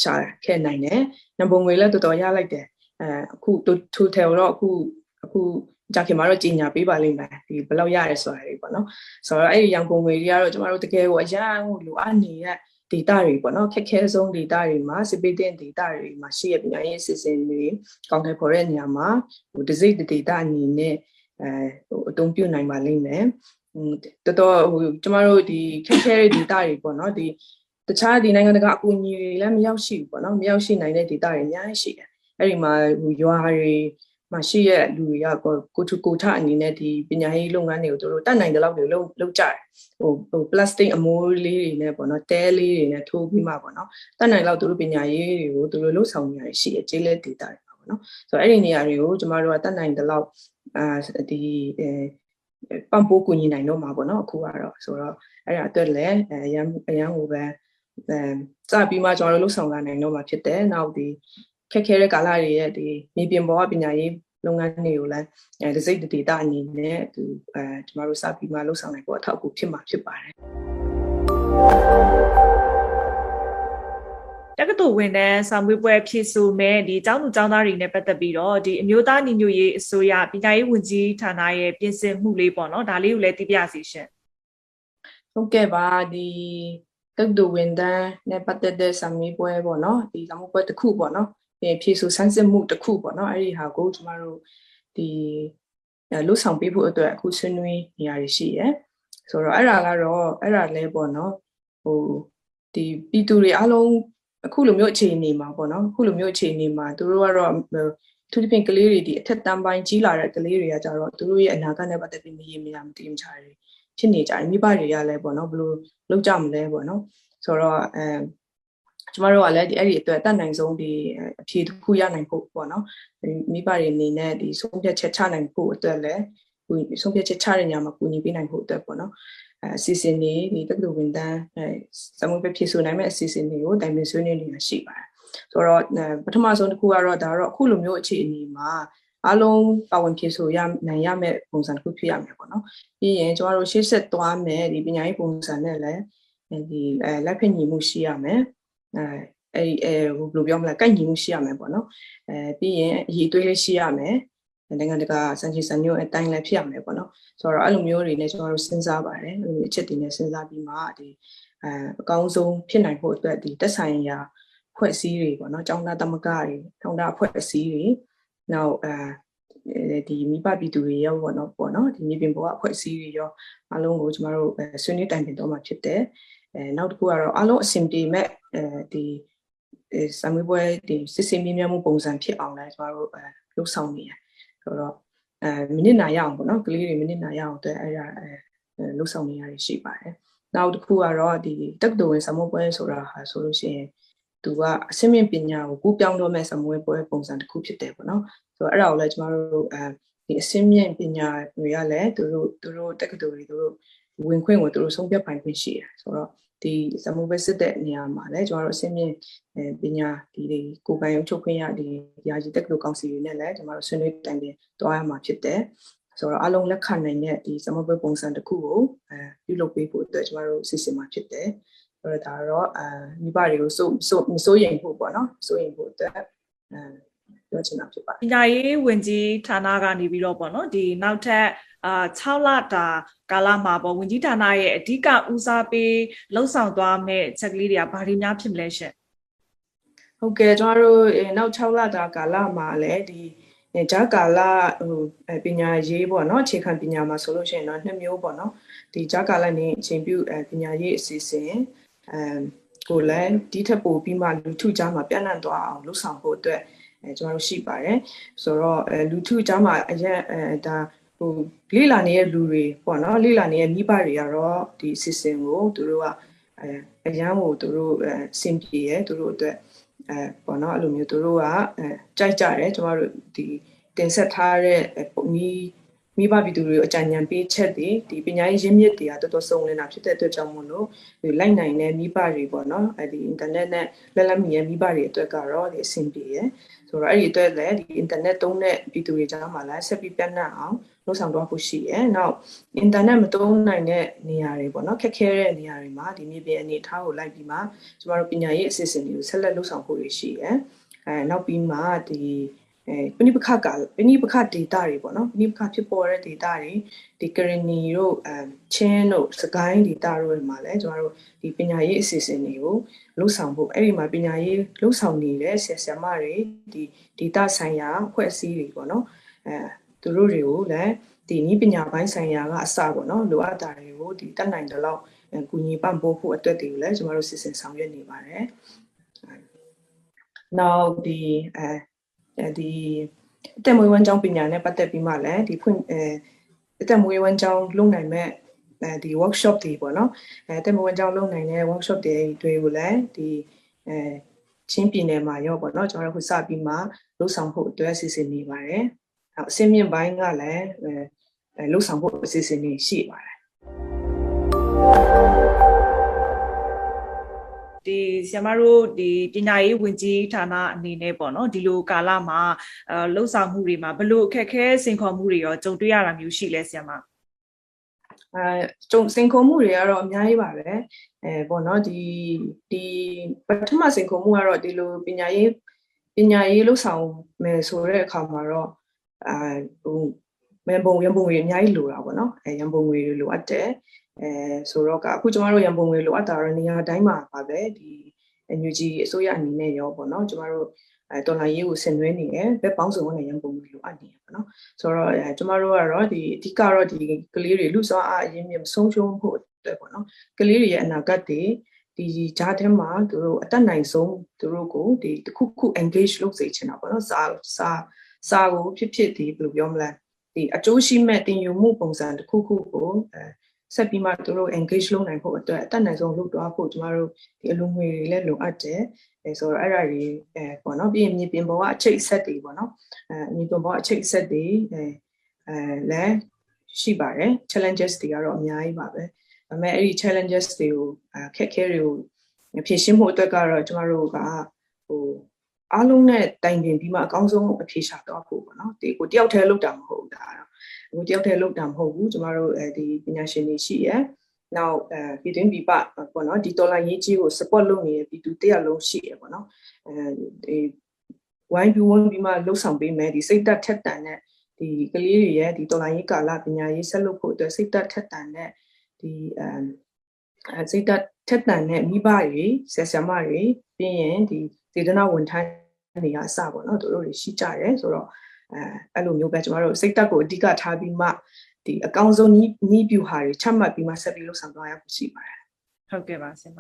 ရှာခဲ့နိုင်တယ်ရန်ပုံငွေလည်းတော်တော်ရလိုက်တယ်အဲအခုထိုးတယ်တော့အခုအခုကြခင်မှာတော့ကြီးညာပေးပါလိမ့်မယ်ဒီဘယ်လောက်ရရဲဆိုတာတွေပေါ့နော်ဆိုတော့အဲ့ဒီရန်ကုန်ငွေတွေကတော့ကျမတို့တကယ်ကိုအရန်ဟိုလိုအပ်နေတဲ့ data တွေပေါ့နော်ခက်ခဲဆုံး data တွေမှာစပိတဲ့ data တွေမှာရှိရပညာရေးအစီအစဉ်တွေကောင်းတယ်ပေါ်တဲ့နေရာမှာဟို disease data အနေနဲ့အဲဟိုအသုံးပြုနိုင်ပါလိမ့်မယ်တော်တော်ဟိုကျမတို့ဒီခက်ခဲတဲ့ data တွေပေါ့နော်ဒီတခြားဒီနိုင်ငံတကာအကူအညီတွေလည်းမရောက်ရှိဘူးပေါ့နော်မရောက်ရှိနိုင်တဲ့ data တွေအများကြီးရှိတယ်အဲ့ဒီမှာဟိုရွာတွေ မှာရှိရဲ့လူတွေကကိုထူကိုထအနေနဲ့ဒီပညာရေးလုပ်ငန်းတွေကိုတို့တတ်နိုင်တဲ့လောက်တွေလုပ်လုပ်ကြတယ်ဟိုဟို plastic အမိုးလေးတွေနဲ့ပေါ့နော်တဲလေးတွေနဲ့ထိုးပြီးမှပေါ့နော်တတ်နိုင်လောက်တို့ပညာရေးတွေကိုတို့လှုပ်ဆောင်နေရရှိရဲ့ကျေးလက် data တွေပါပေါ့နော်ဆိုတော့အဲ့ဒီနေရာတွေကိုကျမတို့ကတတ်နိုင်တဲ့လောက်အာဒီအဲပံ့ပိုးကူညီနိုင်တော့မှာပေါ့နော်အခုကတော့ဆိုတော့အဲ့ဒါအတွက်လည်းအရန်အရန်ဟိုပဲအဲစပြီးမှကျွန်တော်တို့လှုပ်ဆောင်လာနိုင်တော့မှာဖြစ်တယ်နောက်ဒီ ခက်ခဲတဲ့ကာလတွေရဲ့ဒီမြေပြင်ပေါ်ကပညာရေးလုပ်ငန်းတွေကိုလည်းအဲဒီစိတ်ဒေတာအနေနဲ့သူအဲကျမတို့စပြီးမှလှုပ်ဆောင်နိုင်ဖို့အထောက်အကူဖြစ်မှာဖြစ်ပါတယ်တက္ကသိုလ်ဝန်ထမ်းဆောင်ရွက်ပွဲဖြစ်ဆိုမဲ့ဒီကျောင်းသူကျောင်းသားတွေနဲ့ပတ်သက်ပြီးတော့ဒီအမျိုးသားညီညွတ်ရေးအစိုးရပညာရေးဝန်ကြီးဌာနရဲ့ပြင်ဆင်မှုလေးပေါ့နော်ဒါလေးကိုလည်းသိပြစီရှင်ဟုတ်ကဲ့ပါဒီတုတ်တူဝန်တန်းနဲ့ပတ်သက်တဲ့ဆံမေးပွဲပေါ့နော်ဒီဆံမေးပွဲတစ်ခုပေါ့နော်ဒီ ဖြည့်ဆိုစမ်းစစ်မှုတစ်ခုပေါ့နော်အဲ့ဒီဟာကိုကျမတို့ဒီအဲလှုပ်ဆောင်ပေးဖို့အတွက်အခုဆွေးနွေးနေရရှိရယ်ဆိုတော့အဲ့ဒါကတော့အဲ့ဒါလဲပေါ့နော်ဟိုဒီပြည်သူတွေအားလုံးအခုလိုမျိုးအခြေအနေမှာပေါ့နော်အခုလိုမျိုးအခြေအနေမှာသူတို့ကတော့သူတို့ပြင်ကလေးတွေဒီအထက်တန်းပိုင်းကြီးလာတဲ့ကလေးတွေကကြတော့သူတို့ရဲ့အနာဂတ်နဲ့ပတ်သက်ပြီးမရေမရမတည်မချတွေဖြစ်နေကြတယ်မိဘတွေကလည်းပေါ့နော်ဘယ်လိုလုပ်ကြမလဲပေါ့နော်ဆိုတော့အဲ ကျမတို့ကလည်းဒီအဲ့ဒီအတွက်တတ်နိုင်ဆုံးဒီအဖြေတစ်ခုရနိုင်ဖို့ပေါ့နော်မိဘတွေအနေနဲ့ဒီဆုံးဖြတ်ချက်ချနိုင်ဖို့အတွက်လည်းဆုံးဖြတ်ချက်ချတဲ့နေရာမှာကူညီပေးနိုင်ဖို့အတွက်ပေါ့နော်အဲအစီအစဉ်တွေဒီတက္ကသိုလ်ဝန်ထမ်းအဲစမှုပဲဖြစ်ဆိုနိုင်မဲ့အစီအစဉ်တွေကိုတိုင်ပင်ဆွေးနွေးနေတာရှိပါတယ်ဆိုတော့ပထမဆုံးတစ်ခုကတော့ဒါတော့အခုလိုမျိုးအခြေအနေမှာအားလုံးပါဝင်ဖြစ်ဆိုရနိုင်ရမဲ့ပုံစံတစ်ခုဖြစ်ရမယ်ပေါ့နော်ပြီးရင်ကျမတို့ရှေ့ဆက်သွားမယ်ဒီပညာရေးပုံစံနဲ့လည်းဒီအဲလက်ဖက်ညီမှုရှိရမယ် အဲအဲ့အဲဘယ်လိုပြောမလဲကိုက်ညီမှုရှိရမယ်ပေါ့နော်အဲပြီးရင်အရေးသွေးလေးရှိရမယ်နိုင်ငံတကာစံချိန်စံညွှန်းအတိုင်းလည်းဖြစ်ရမယ်ပေါ့နော်ဆိုတော့အဲ့လိုမျိုးတွေနဲ့ကျွန်တော်တို့စဉ်းစားပါတယ်အဲ့လိုအချက်တွေနဲ့စဉ်းစားပြီးမှဒီအဲအကောင်းဆုံးဖြစ်နိုင်ဖို့အတွက်ဒီတက်ဆိုင်ရာဖွဲ့စည်းတွေပေါ့နော်ကျောင်းသားသမဂ္ဂတွေထောင်သားဖွဲ့စည်းတွေနောက်အဲဒီမိဘပြည်သူတွေရောပေါ့နော်ပေါ့နော်ဒီမြေပြင်ပေါ်ကအဖွဲ့အစည်းတွေရောအားလုံးကိုကျမတို့ဆွေးနွေးတိုင်ပင်တော့မှာဖြစ်တယ် အဲနောက်တစ်ခုကတော့အားလုံးအဆင်ပြေမဲ့အဲဒီဆမ်မွေးပွဲဒီစစ်စင်မြင့်မြတ်မှုပုံစံဖြစ်အောင်လဲကျမတို့အဲလှုပ်ဆောင်နေရဆိုတော့အဲမိနစ်နာရအောင်ပေါ့နော်ကလေးတွေမိနစ်နာရအောင်အတွက်အဲ့ဒါအဲလှုပ်ဆောင်နေရရှိပါတယ်နောက်တစ်ခုကတော့ဒီတက္ကသိုလ်ဝင်ဆမ်မွေးပွဲဆိုတာဟာဆိုလို့ရှိရင်သူကအစင်းမြင့်ပညာကိုကူးပြောင်းတော့မဲ့ဆမ်မွေးပွဲပုံစံတစ်ခုဖြစ်တယ်ပေါ့နော်ဆိုတော့အဲ့ဒါကိုလည်းကျမတို့အဲဒီအစင်းမြင့်ပညာတွေကလည်းသူတို့သူတို့တက္ကသိုလ်တွေသူတို့ ဝင်ခွင့်ကိုသူတို့ဆုံးဖြတ်ပိုင်ခွင့်ရှိတယ်ဆိုတော့ဒီစမှုပဲစစ်တဲ့နေရာမှာလည်းကျွန်တော်တို့အစင်းမြင့်ပညာဒီတွေကိုပိုင်ရုံချုပ်ခွင့်ရဒီရာကြီးတက္ကသိုလ်ကောင်စီတွေနဲ့လည်းကျွန်တော်တို့ဆွေးနွေးတိုင်ပင်တွားရမှာဖြစ်တယ်ဆိုတော့အလုံးလက်ခံနိုင်တဲ့ဒီစမှုပဲပုံစံတစ်ခုကိုအဲပြုလုပ်ပေးဖို့အတွက်ကျွန်တော်တို့စီစဉ်မှာဖြစ်တယ်ဆိုတော့ဒါတော့အာမိဘတွေကိုစိုးစိုးမစိုးရိမ်ဖို့ပေါ့နော်စိုးရိမ်ဖို့အတွက်အဲပြောချင်တာဖြစ်ပါတယ်ပညာရေးဝန်ကြီးဌာနကနေပြီးတော့ပေါ့နော်ဒီနောက်ထပ် အာ6လတာကာလမှာပေါ့ဝန်ကြီးဌာနရဲ့အဓိကဦးစားပေးလှုပ်ဆောင်သွားမဲ့ချက်ကလေးတွေကဘာတွေများဖြစ်မလဲရှင်ဟုတ်ကဲ့ကျွန်တော်တို့နောက်6လတာကာလမှာလည်းဒီဂျာကာလဟိုပညာရေးပေါ့နော်အခြေခံပညာမှာဆိုလို့ရှိရင်တော့နှစ်မျိုးပေါ့နော်ဒီဂျာကာလနေအချိန်ပြုပညာရေးအစီအစဉ်အဲကိုလည်းဒီထက်ပိုပြီးမှလူထုကြားမှာပြန့်နှံ့သွားအောင်လှုပ်ဆောင်ဖို့အတွက်အဲကျွန်တော်တို့ရှိပါတယ်ဆိုတော့အဲလူထုကြားမှာအရင်အဲဒါ ဟိုလေ့လာနေတဲ့လူတွေပေါ့နော်လေ့လာနေတဲ့မိဘတွေကတော့ဒီ system ကိုသူတို့ကအဲအရန်ကိုသူတို့အဲစင်ပြေရဲသူတို့အတွက်အဲပေါ့နော်အဲ့လိုမျိုးသူတို့ကအဲကြိုက်ကြတယ်ကျွန်တော်တို့ဒီတင်ဆက်ထားတဲ့ပုံကြီးမိဘပြည်သူတွေကိုအကြံဉာဏ်ပေးချက်တွေဒီပညာရေးရင်းမြစ်တွေကတော်တော်စုံလင်တာဖြစ်တဲ့အတွက်ကြောင့်မို့လို့ဒီလိုက်နိုင်တဲ့မိဘတွေပေါ့နော်အဲဒီ internet နဲ့လက်လက်မီရဲ့မိဘတွေအတွက်ကတော့ဒီအဆင်ပြေရယ်ဆိုတော့အဲ့ဒီအတွက်လည်းဒီ internet သုံးတဲ့ပြည်သူတွေကြားမှာလည်းဆက်ပြီးပြန့်နှံ့အောင် လုပ်ဆောင်တော့ဖို့ရှိရယ်နောက် internet မသုံးနိုင်တဲ့နေရာတွေပေါ့နော်ခက်ခဲတဲ့နေရာတွေမှာဒီမြေပြင်အနေအထားကိုလိုက်ပြီးမှကျမတို့ပညာရေးအစီအစဉ်တွေကိုဆက်လက်လုပ်ဆောင်ဖို့ရှိရယ်အဲနောက်ပြီးမှဒီအဲပဏိပခကပဏိပခ data တွေပေါ့နော်ပဏိပခဖြစ်ပေါ်တဲ့ data တွေဒီကရဏီတို့အချင်းတို့စကိုင်း data တို့မှာလည်းကျွန်တော်တို့ဒီပညာရေးအစီအစဉ်တွေကိုလှုပ်ဆောင်ဖို့အဲ့ဒီမှာပညာရေးလှုပ်ဆောင်နေတဲ့ဆရာဆရာမတွေဒီ data ဆိုင်ရာအဖွဲ့အစည်းတွေပေါ့နော်အဲ သူတို့တွေကိုလည်းဒီနည်းပညာပိုင်းဆိုင်ရာကအစပေါ့နော်လိုအပ်တာတွေကိုဒီတက်နိုင်တဲ့လောက်ကူညီပံ့ပိုးဖို့အတွက်တွေကိုလည်းကျွန်တော်တို့စီစဉ်ဆောင်ရွက်နေပါတယ်။ now ဒီအဲဒီအတက်မွေးဝမ်းကြောင်းပညာနဲ့ပတ်သက်ပြီးမှလည်းဒီဖွင့်အဲအတက်မွေးဝမ်းကြောင်းလုပ်နိုင်မဲ့အဲဒီ workshop တွေပေါ့နော်အဲအတက်မွေးဝမ်းကြောင်းလုပ်နိုင်တဲ့ workshop တွေတွေကိုလည်းဒီအဲချင်းပြည်နယ်မှာရောပေါ့နော်ကျွန်တော်တို့ခုစပြီးမှလှုပ်ဆောင်ဖို့အတွက်စီစဉ်နေပါတယ်။ နောက်အစင်းမြင့်ပိုင်းကလည်းအဲလှုပ်ဆောင်ဖို့အစီအစဉ်တွေရှိပါတယ်။ဒီဆရာမတို့ဒီပညာရေးဝန်ကြီးဌာနအနေနဲ့ပေါ့နော်ဒီလိုကာလမှာအဲလှုပ်ဆောင်မှုတွေမှာဘလို့အခက်အခဲစင်ခေါ်မှုတွေရောကြုံတွေ့ရတာမျိုးရှိလဲဆရာမအဲကျုံစင်ခုံမှုတွေကတော့အများကြီးပါပဲအဲပေါ့နော်ဒီဒီပထမစင်ခုံမှုကတော့ဒီလိုပညာရေးပညာရေးလှုပ်ဆောင်မယ်ဆိုတဲ့အခါမှာတော့ အာဟိုမန်ပုံရန်ပုံတွေအများကြီးလိုတာပေါ့နော်အဲရန်ပုံတွေလိုအပ်တယ်အဲဆိုတော့ကအခုကျမတို့ရန်ပုံတွေလိုအပ်တာတော့နေရာတိုင်းမှာပါပဲဒီ NUG အစိုးရအနေနဲ့ရောပေါ့နော်ကျမတို့အဲတော်လိုင်းရေးကိုဆင်နွှဲနေတယ်ဘက်ပေါင်းစုံနဲ့ရန်ပုံတွေလိုအပ်နေတယ်ပေါ့နော်ဆိုတော့အဲကျမတို့ကတော့ဒီအဓိကတော့ဒီကလေးတွေလူစောအားအရင်မြင့်ဆုံးရှုံးဖို့အတွက်ပေါ့နော်ကလေးတွေရဲ့အနာဂတ်တွေဒီဂျားထဲမှာသူတို့အတက်နိုင်ဆုံးသူတို့ကိုဒီတစ်ခုခု engage လုပ်စေချင်တာပေါ့နော်စာစာ စာကိုဖြစ်ဖြစ်ဒီဘယ်လိုပြောမလဲဒီအကျိုးရှိမဲ့တင်ယူမှုပုံစံတစ်ခုခုကိုအဲဆက်ပြီးမှသူတို့ engage လုပ်နိုင်ဖို့အတွက်အတက်နိုင်ဆုံးလုပ်သွားဖို့ကျမတို့ဒီအလုံးငွေတွေလည်းလိုအပ်တယ်အဲဆိုတော့အဲ့ဒါတွေအဲပေါ့နော်ပြီးရင်မြေပြင်ပေါ်ကအချိတ်ဆက်တွေပေါ့နော်အဲမြေပြင်ပေါ်အချိတ်ဆက်တွေအဲအဲလည်းရှိပါတယ် challenges တွေကတော့အများကြီးပါပဲဒါပေမဲ့အဲ့ဒီ challenges တွေကိုအခက်အခဲတွေကိုဖြေရှင်းဖို့အတွက်ကတော့ကျမတို့ကဟို အားလုံးနဲ့တိုင်ပင်ပြီးမှအကောင်းဆုံးအဖြေရှာတော့ဖို့ပေါ့နော်ဒီကိုတယောက်တည်းလုပ်တာမဟုတ်ဘူးဒါကတော့ကိုတယောက်တည်းလုပ်တာမဟုတ်ဘူးကျမတို့အဲဒီပညာရှင်တွေရှိရယ်နောက်အဲပြည်တွင်းပြည်ပပေါ့နော်ဒီတော်လိုင်းရေးကြီးကို support လုပ်နေတဲ့ပြည်သူတယောက်လုံးရှိရယ်ပေါ့နော်အဲဒီဝိုင်းပြီးဝန်းပြီးမှလှုပ်ဆောင်ပေးမယ်ဒီစိတ်သက်ထက်တန်တဲ့ဒီကလေးတွေရဲ့ဒီတော်လိုင်းရေးကာလပညာရေးဆက်လုပ်ဖို့အတွက်စိတ်သက်ထက်တန်တဲ့ဒီအဲစိတ်သက်ထက်တန်တဲ့မိဘတွေဆရာဆရာမတွေပြီးရင်ဒီစေတနာဝန်ထမ်း တွေကအစပေါ့နော်တို့တွေရှိကြတယ်ဆိုတော့အဲအဲ့လိုမျိုးပဲကျမတို့စိတ်သက်ကိုအဓိကထားပြီးမှဒီအကောင်းဆုံးနီးနီးပြူဟာတွေချမှတ်ပြီးမှဆက်ပြီးလှုပ်ဆောင်သွားရဖို့ရှိပါတယ် ဟုတ်ကဲ့ပါဆင်မ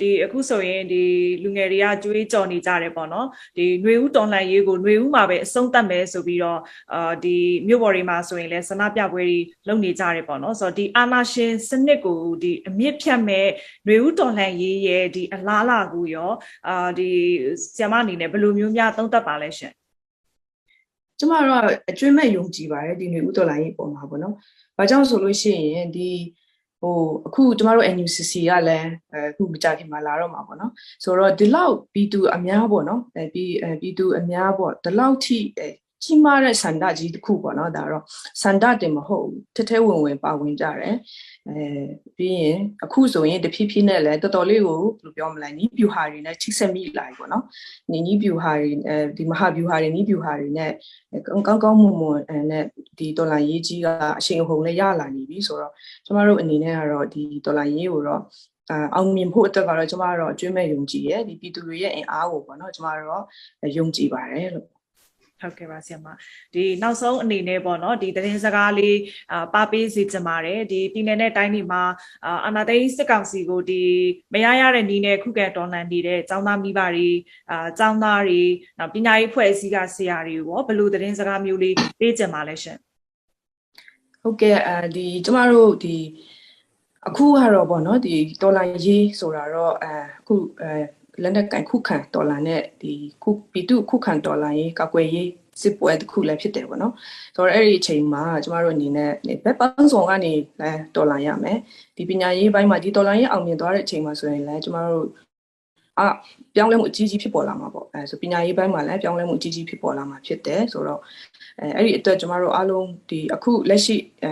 ဒီအခုဆိုရင်ဒီလူငယ်တွေကကြွေးကြော်နေကြတယ်ပေါ့နော်ဒီຫນွေဦးတော်လှန်ရေးကိုຫນွေဦးမှာပဲအဆုံးသတ်မယ်ဆိုပြီးတော့အာဒီမြို့ပေါ်တွေမှာဆိုရင်လည်းဆန္ဒပြပွဲတွေလုပ်နေကြတယ်ပေါ့နော်ဆိုတော့ဒီအာနာရှင်စနစ်ကိုဒီအမြင့်ဖြတ်မဲ့ຫນွေဦးတော်လှန်ရေးရဲ့ဒီအလားလာကိုရောအာဒီဆရာမအနေနဲ့ဘယ်လိုမျိုးများသုံးသပ်ပါလဲရှင် ကျမတို့အကျွေးမဲ့ယုံကြည်ပါတယ်ဒီຫນွေဦးတော်လိုင်းရေးပုံမှာပေါ့နော်။ဘာကြောင့်ဆိုလို့ရှိရင်ဒီ ဟိုအခုကျမတို့ NUCC ကလည်းအခုမကြခင်မှာလာတော့မှာပေါ့နော်။ဆိုတော့ဒီလောက်ပြည်သူအများပေါ့နော်။အဲပြည်ပြည်သူအများပေါ့ဒီလောက်ထိအဲ ကြီးမားတဲ့ဆန္ဒကြီးတစ်ခုပေါ့နော်ဒါတော့ဆန္ဒတင်မဟုတ်ဘူးထထဲဝင်ဝင်ပါဝင်ကြတယ်အဲပြီးရင်အခုဆိုရင်တဖြည်းဖြည်းနဲ့လည်းတော်တော်လေးကိုဘယ်လိုပြောမလဲနီးပြူဟာတွေနဲ့ချိတ်ဆက်မိလာပြီပေါ့နော်နီးနီးပြူဟာတွေအဲဒီမဟာပြူဟာတွေနီးပြူဟာတွေနဲ့ကောင်းကောင်းမွန်မွန်အဲနဲ့ဒီဒေါ်လာရေးကြီးကအရှိန်အဟုန်နဲ့ရလာနေပြီဆိုတော့ကျမတို့အနေနဲ့ကတော့ဒီဒေါ်လာရေးကိုတော့အာအောင်မြင်ဖို့အတွက်ကတော့ကျမတို့အကျွေးမဲ့ယုံကြည်ရဲ့ဒီပြည်သူတွေရဲ့အင်အားကိုပေါ့နော်ကျမတို့ယုံကြည်ပါတယ်လို့ ဟုတ်ကဲ့ပါဆရာမဒီနောက်ဆုံးအနေနဲ့ပေါ့နော်ဒီသတင်းစကားလေးအာပါပေးစီချင်ပါတယ်ဒီပြည်နယ်နဲ့တိုင်းတွေမှာအာအာနာသိန်းစစ်ကောင်စီကိုဒီမရရတဲ့နီးနဲ့ခုခံတော်လှန်နေတဲ့ចောင်းသားမိဘတွေအာចောင်းသားတွေနောက်ပညာရေးဖွဲ့အစည်းကဆရာတွေရောဘယ်လိုသတင်းစကားမျိုးလေးပေးချင်ပါလဲရှင်ဟုတ်ကဲ့အဲဒီကျမတို့ဒီအခုကတော့ပေါ့နော်ဒီတော်လိုင်းရေးဆိုတာတော့အဲအခုအဲ လက်နက်ကင်ခုခံတော်လာနဲ့ဒီခုပီတုခုခံတော်လာရေးကောက်ွယ်ရေးစစ်ပွဲတစ်ခုလည်းဖြစ်တယ်ပေါ့နော်ဆိုတော့အဲ့ဒီအချိန်မှာကျမတို့အနေနဲ့ဘက်ပန်းဆောင်ကနေလည်းတော်လာရမယ်ဒီပညာရေးဘိုင်းမှာဒီတော်လာရေးအောင်မြင်သွားတဲ့အချိန်မှာဆိုရင်လည်းကျမတို့အပြောင်းလဲမှုအကြီးကြီးဖြစ်ပေါ်လာမှာပေါ့အဲဆိုပညာရေးဘိုင်းမှာလည်းပြောင်းလဲမှုအကြီးကြီးဖြစ်ပေါ်လာမှာဖြစ်တယ်ဆိုတော့အဲအဲ့ဒီအတွက်ကျမတို့အားလုံးဒီအခုလက်ရှိအဲ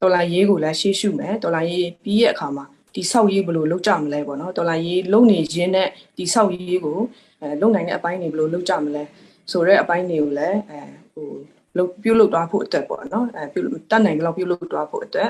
တော်လာရေးကိုလည်းရှေ့ရှုမယ်တော်လာရေးပြီးရဲ့အခါမှာ ဒီဆောက်ရေးဘယ်လိုလုပ်ကြမလဲပေါ့နော်ဒေါ်လာရေးလုံနေခြင်းနဲ့ဒီဆောက်ရေးကိုအဲလုံနိုင်တဲ့အပိုင်းတွေဘယ်လိုလုပ်ကြမလဲဆိုတော့အပိုင်းတွေကိုလည်းအဲဟိုလုပ်ပြုလုပ်သွားဖို့အတွက်ပေါ့နော်အဲပြုတတ်နိုင်ကြလောက်ပြုလုပ်သွားဖို့အတွက်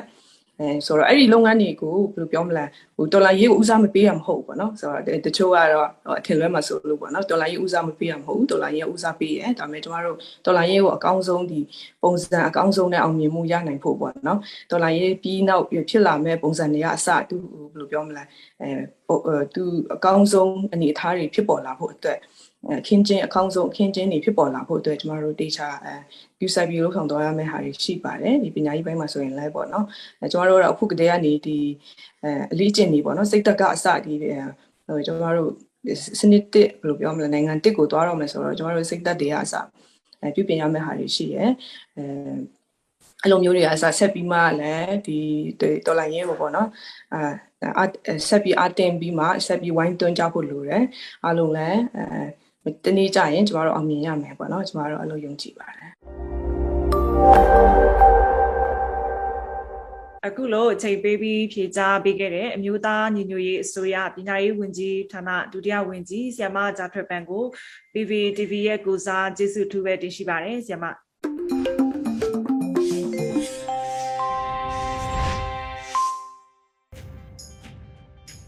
အဲဆိုတော့အဲ့ဒီလုပ်ငန်းတွေကိုဘယ်လိုပြောမလဲဟိုဒေါ်လာရေးကိုဦးစားမပေးရမဟုတ်ပေါ့နော်ဆိုတော့တချို့ကတော့အထင်လွဲမှာဆိုလို့ပေါ့နော်ဒေါ်လာရေးဦးစားမပေးရမဟုတ်ဒေါ်လာရေးဦးစားပေးရဲဒါပေမဲ့ကျမတို့ဒေါ်လာရေးကိုအကောင်းဆုံးဒီပုံစံအကောင်းဆုံးနဲ့အောင်မြင်မှုရနိုင်ဖို့ပေါ့နော်ဒေါ်လာရေးပြီးနောက်ဖြစ်လာမဲ့ပုံစံတွေကအစသူဘယ်လိုပြောမလဲအဲသူအကောင်းဆုံးအနေအထားတွေဖြစ်ပေါ်လာဖို့အတွက်အခင်းချင်းအကောင်းဆုံးအခင်းချင်းတွေဖြစ်ပေါ်လာဖို့အတွက်ကျမတို့တေချာ အဲယူဆပြီးလို့ဆောင်သွားရမယ့်ဟာတွေရှိပါတယ်ဒီပညာရေးပိုင်းမှာဆိုရင်လည်းပေါ့နော်အဲကျမတို့ကတော့အခုကတည်းကနေဒီအဲအလေးကျင့်နေပေါ့နော်စိတ်သက်ကအစဒီဟိုကျမတို့စနစ်တစ်ဘယ်လိုပြောမလဲနိုင်ငံတစ်ကိုသွားတော့မယ်ဆိုတော့ကျမတို့စိတ်သက်တွေကအစအဲပြုပြင်ရမယ့်ဟာတွေရှိရယ်အဲအလုံးမျိုးတွေအစားဆက်ပြီးမှလည်းဒီတော်လိုင်းရဲပေါ့နော်အာဆက်ပြီးအတင်ပြီးမှဆက်ပြီးဝိုင်းတွန်းကြဖို့လိုတယ်အားလုံးလည်းအဲတနေ့ကျရင်ကျမတို့အောင်မြင်ရမယ်ပေါ့နော်ကျမတို့အဲ့လိုယုံကြည်ပါတယ် အခုလို့အချိန်ပေးပြီးဖြေကြားပေးခဲ့တဲ့အမျိုးသားညီညွတ်ရေးအစိုးရပညာရေးဝန်ကြီးဌာနဒုတိယဝန်ကြီးဆရာမဂျာထွတ်ပန်ကို PPTV ရဲ့ကိုစားကျေးဇူးထူးပဲတင်ရှိပါတယ်ဆရာမ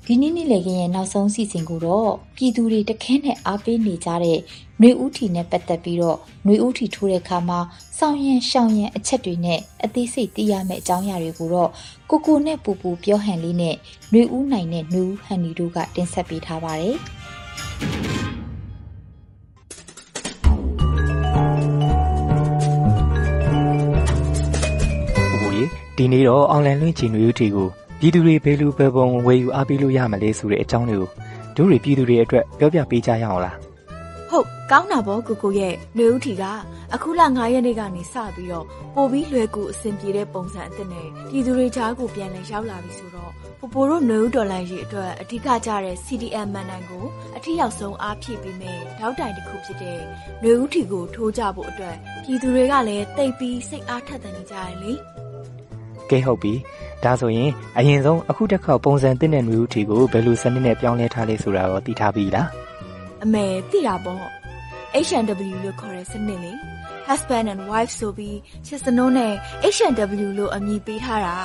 ဒီနေ့နေ့လည်ခင်းရဲ့နောက်ဆုံးစီစဉ်ကိုတော့ပြည်သူတွေတခဲနဲ့အားပေးနေကြတဲ့ຫນွေဥတီနဲ့ပတ်သက်ပြီးတော့ຫນွေဥတီထိုးတဲ့အခါမှာစောင်းရင်ရှောင်းရင်အချက်တွေနဲ့အသေးစိတ်သိရမယ့်အကြောင်းအရာတွေကိုတော့ကိုကိုနဲ့ပူပူပြောဟန်လေးနဲ့ຫນွေဥနိုင်နဲ့ຫນွေဥဟန်ဒီတို့ကတင်ဆက်ပေးထားပါတယ် ဟိုကြီးဒီနေ့တော့အွန်လိုင်းလွှင့်ချင်လူယူတီကို ပြည်သူတွေဘယ်လိုပဲပုံဝယ်ယူအားပေးလို့ရမလဲဆိုတဲ့အကြောင်းတွေကိုတို့တွေပြည်သူတွေအတွက်ပြောပြပေးကြရအောင်လားဟုတ်ကောင်းတာပေါ့ကိုကိုရဲ့နှွေဦးထီကအခုလ9ရက်နေ့ကနေစပြီးတော့ပို့ပြီးလွယ်ကူအဆင်ပြေတဲ့ပုံစံအသစ်နဲ့ပြည်သူတွေကြားကိုပြန်လည်ရောက်လာပြီဆိုတော့ပိုပိုတို့နှွေဦးဒေါ်လာရေးအတွက်အဓိကကျတဲ့ CDM မန်နိုင်ကိုအထီရောက်ဆုံးအားဖြည့်ပြီးမဲ့တောက်တိုင်တစ်ခုဖြစ်တဲ့နှွေဦးထီကိုထိုးကြဖို့အတွက်ပြည်သူတွေကလည်းတိတ်ပြီးစိတ်အားထက်သန်နေကြတယ်လေ ကဲဟုတ်ပြီဒါဆိုရင်အရင်ဆုံးအခုတစ်ခေါက်ပုံစံတင်တဲ့လူယူတီကိုဘယ်လိုစနစ်နဲ့ပြောင်းလဲထားလဲဆိုတာရောသိထားပြီလားအမေသိတာပေါ့ H&W လို့ခေါ်တဲ့စနစ်လေ husband and wife ဆိုပြီးချစ်စနိုးနဲ့ H&W လို့အမည်ပေးထားတာ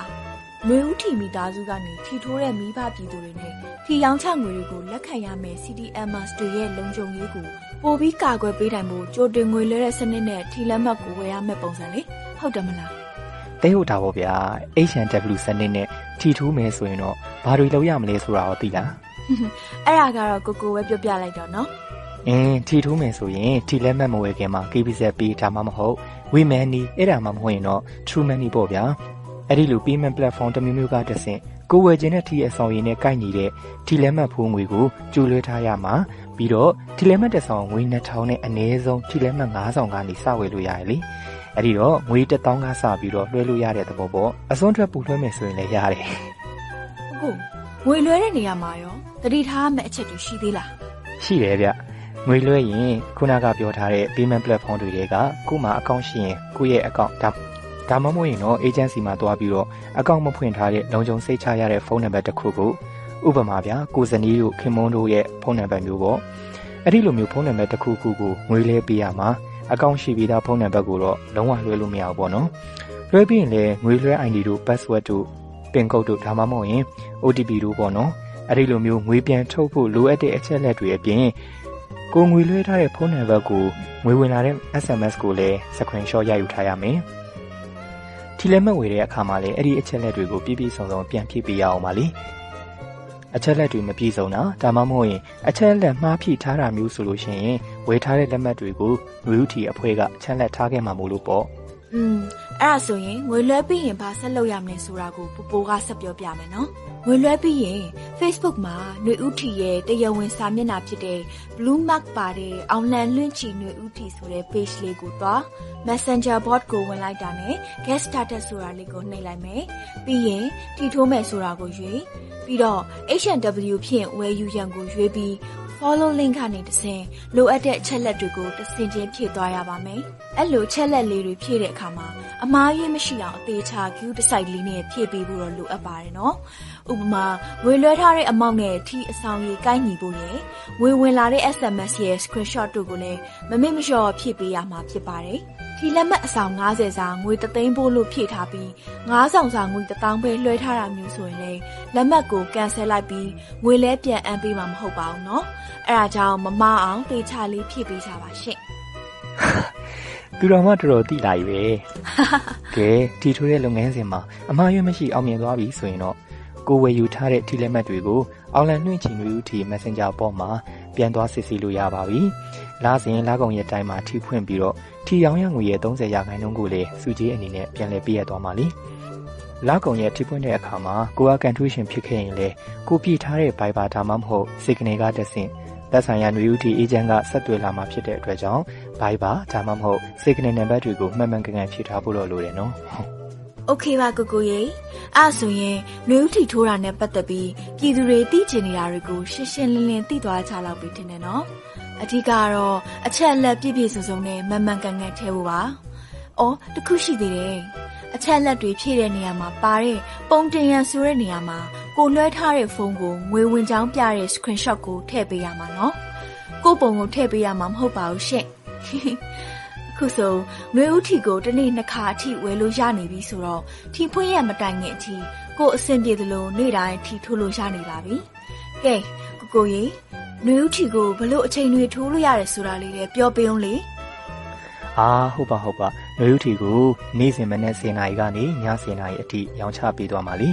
နှွေဦးထီမိသားစုကနေထီထိုးတဲ့မိဘပြည်သူတွေနဲ့ထီရောင်းချငွေတွေကိုလက်ခံရမယ် CDMers တွေရဲ့လုံခြုံရေးကိုပိုပြီးကာကွယ်ပေးနိုင်ဖို့ကြိုတင်ငွေလွှဲတဲ့စနစ်နဲ့ထီလက်မှတ်ကိုဝယ်ရမယ့်ပုံစံလေဟုတ်တယ်မလား တဲဟုတ်တာပေါ့ဗျာ H&W စနစ်နဲ့ထီထိုးမယ်ဆိုရင်တော့ဘာတွေလုပ်ရမလဲဆိုတာရောသိလားအဲ့ဒါကတော့ကိုကိုပဲပြောပြလိုက်တော့နော်အင်းထီထိုးမယ်ဆိုရင်ထီလက်မှတ်မဝယ်ခင်မှာ KBZ ပေးထားမှာမဟုတ် WeMoney အဲ့ဒါမှမဟုတ်ရင်တော့ True Money ပေါ့ဗျာအဲ့ဒီလို payment platform တစ်မျိုးမျိုးကတဆင့်ကိုယ်ဝယ်ခြင်းနဲ့ထီအဆောင်ရည်နဲ့ကိုက်ညီတဲ့ထီလက်မှတ်ဖိုးငွေကိုကျူလွှဲထားရမှာပြီးတော့ထီလက်မှတ်တစ်ဆောင်ငွေ2000နဲ့အနည်းဆုံးထီလက်မှတ်9000ကနေစဝယ်လို့ရတယ်လေ အဲ့ဒီတော့ငွေ1000ကစပြီးတော့လွှဲလို့ရတဲ့သဘောပေါ့အစွန်းထွက်ပူလွှဲမယ်ဆိုရင်လည်းရတယ်ကိုငွေလွှဲတဲ့နေရာမှာရောတတိထားမယ့်အချက်တွေရှိသေးလားရှိတယ်ဗျငွေလွှဲရင်ခုနကပြောထားတဲ့ payment platform တွေကကို့မှာအကောင့်ရှိရင်ကိုယ့်ရဲ့အကောင့်ဒါဒါမှမဟုတ်ရင်တော့ agency မှာတွားပြီးတော့အကောင့်မဖွင့်ထားတဲ့လုံခြုံစိတ်ချရတဲ့ဖုန်းနံပါတ်တစ်ခုကိုဥပမာဗျာကိုဇနီးတို့ခင်မွန်းတို့ရဲ့ဖုန်းနံပါတ်မျိုးပေါ့အဲ့ဒီလိုမျိုးဖုန်းနံပါတ်တစ်ခုခုကိုငွေလဲပေးရမှာ အကောင့်ရှိပြီးသားဖုန်းနံပါတ်ကိုတော့လုံးဝလွှဲလို့မရဘူးပေါ့နော်လွှဲပြီးရင်လည်းငွေလွှဲ ID တို့ password တို့ pin code တို့ဒါမှမဟုတ်ရင် OTP တို့ပေါ့နော်အဲ့ဒီလိုမျိုးငွေပြန်ထုတ်ဖို့လိုအပ်တဲ့အချက်လက်တွေအပြင်ကိုငွေလွှဲထားတဲ့ဖုန်းနံပါတ်ကိုငွေဝင်လာတဲ့ SMS ကိုလည်း screenshot ရယူထားရမယ်။ထီလက်မှတ်ဝေတဲ့အခါမှာလည်းအဲ့ဒီအချက်လက်တွေကိုပြည့်ပြည့်စုံစုံပြန်ဖြည့်ပေးရအောင်ပါလေ။အချက်လက်တွေမပြည့်စုံတာဒါမှမဟုတ်ရင်အချက်လက်မှားဖြည့်ထားတာမျိုးဆိုလို့ရှိရင် ဝေထားတဲ့လက်မှတ်တွေကိုငွေဥတီအဖွဲကအချက်လက်ထားခဲ့မှာမို့လို့ပေါ့ อืมအဲ့ဒါဆိုရင်ငွေလွှဲပြီးရင်ဘာဆက်လုပ်ရမလဲဆိုတာကိုပူပိုကဆက်ပြောပြမယ်နော်ငွေလွှဲပြီးရင် Facebook မှာຫນွေဥတီရဲ့တရားဝင်စာမျက်နှာဖြစ်တဲ့ Blue Mark ပါတဲ့အောင်လန်လွင့်ချီຫນွေဥတီဆိုတဲ့ page လေးကိုသွား Messenger bot ကိုဝင်လိုက်တာနဲ့ guest status ဆိုတာလေးကိုနှိပ်လိုက်မယ်ပြီးရင်တီထိုးမယ်ဆိုတာကိုရွေးပြီးတော့ H&W ဖြင့်ဝယ်ယူရန်ကိုရွေးပြီး follow link ကနေတစ်ဆင့်လိုအပ်တဲ့အချက်လက်တွေကိုတစ်ဆင့်ချင်းဖြည့်သွားရပါမယ်။အဲ့လိုချက်လက်လေးတွေဖြည့်တဲ့အခါမှာအမားရေးမရှိအောင်အသေးချာ queue တစ်စိုက်လေးနဲ့ဖြည့်ပေးဖို့တော့လိုအပ်ပါတယ်နော်။ဥပမာဝေလွှဲထားတဲ့အမောင့်နဲ့ထီအဆောင်ကြီးကိုက်ညီဖို့ရယ်ဝေဝင်လာတဲ့ SMS ရဲ့ screenshot တို့ကိုလည်းမမေ့မလျော့ဖြည့်ပေးရမှာဖြစ်ပါတယ်။ ထီလက်မှတ်အဆောင်90စာငွေ3သိန်းပို့လို့ဖြည့်ထားပြီး9ဆောင်စာငွေ1000ပဲလွှဲထားတာမျိုးဆိုရင်လည်းလက်မှတ်ကိုကန်ဆယ်လိုက်ပြီးငွေလဲပြန်အမ်းပေးမှာမဟုတ်ပါဘူးเนาะအဲဒါကြောင့်မမအောင်တေချာလေးဖြည့်ပေးကြပါရှင့် သူတော်မှတော်တော်တိလာပြီပဲကဲတီထိုးတဲ့လုပ်ငန်းစဉ်မှာအမှားရွေးမရှိအောင်မြင်သွားပြီဆိုရင်တော့ကိုယ်ဝယ်ယူထားတဲ့ထီလက်မှတ်တွေကိုအောင်လန်နှွင့်ချင်လူထီ Messenger ပေါ်မှာပြန်သွားစစ်ဆေးလို့ရပါပြီ လာစဉ်လာကုန်ရဲ့တိုင်းမှာထီဖွင့်ပြီးတော့ထီရောင်းရငွေရဲ့30ရာခိုင်နှုန်းကိုလည်းစုကြီးအနေနဲ့ပြန်လည်ပေးရသွားမှာလေလာကုန်ရဲ့ထိပွင့်တဲ့အခါမှာကိုကကန်ထူးရှင်ဖြစ်ခဲ့ရင်လေကိုပြထားတဲ့ Viber ဒါမှမဟုတ် Signal ကတက်ဆင့်လက်ဆိုင်ရာနွေဦးတီအေဂျင့်ကဆက်သွယ်လာမှာဖြစ်တဲ့အတွက်ကြောင့် Viber ဒါမှမဟုတ် Signal နံပါတ်တွေကိုမှန်မှန်ကန်ကန်ဖြည့်ထားဖို့လိုတယ်နော်။ Okay ပါကိုကိုရေအဲ့ဆိုရင်နွေဦးတီထိုးတာနဲ့ပတ်သက်ပြီးပြည်သူတွေသိချင်နေတာတွေကိုရှင်းရှင်းလင်းလင်းသိသွားကြလောက်ပြီထင်တယ်နော်။ အဓိကကတော့အချက်အလက်ပြည့်ပြည့်စုံစုံနဲ့မှန်မှန်ကန်ကန်ထည့်ဖို့ပါ။အော်တခုရှိသေးတယ်။အချက်လက်တွေဖြည့်တဲ့နေရာမှာပါတဲ့ပုံတင်ရန်ဆိုတဲ့နေရာမှာကိုလွှဲထားတဲ့ဖုန်းကိုငွေဝင်ကြောင်းပြတဲ့ screenshot ကိုထည့်ပေးရမှာနော်ကိုပုံကိုထည့်ပေးရမှာမဟုတ်ပါဘူးရှင့်အခုဆိုຫນွေဦးထီကိုတစ်နေ့နှစ်ခါအထိဝယ်လို့ရနေပြီဆိုတော့ထီဖွင့်ရမတိုင်ခင်အထိကိုအဆင်ပြေသလိုနေ့တိုင်းထီထိုးလို့ရနေပါပြီကဲကိုကိုရေ နွေဦးထီကိုဘလို့အချိန်တွေထိုးလို့ရတယ်ဆိုတာလေးလည်းပြောပေးအောင်လေအာဟုတ်ပါဟုတ်ပါနွေဦးထီကိုနေ့စဉ်မနေ့စင်နာရီကနေညစင်နာရီအထိရောင်းချပေးသွားမှာလी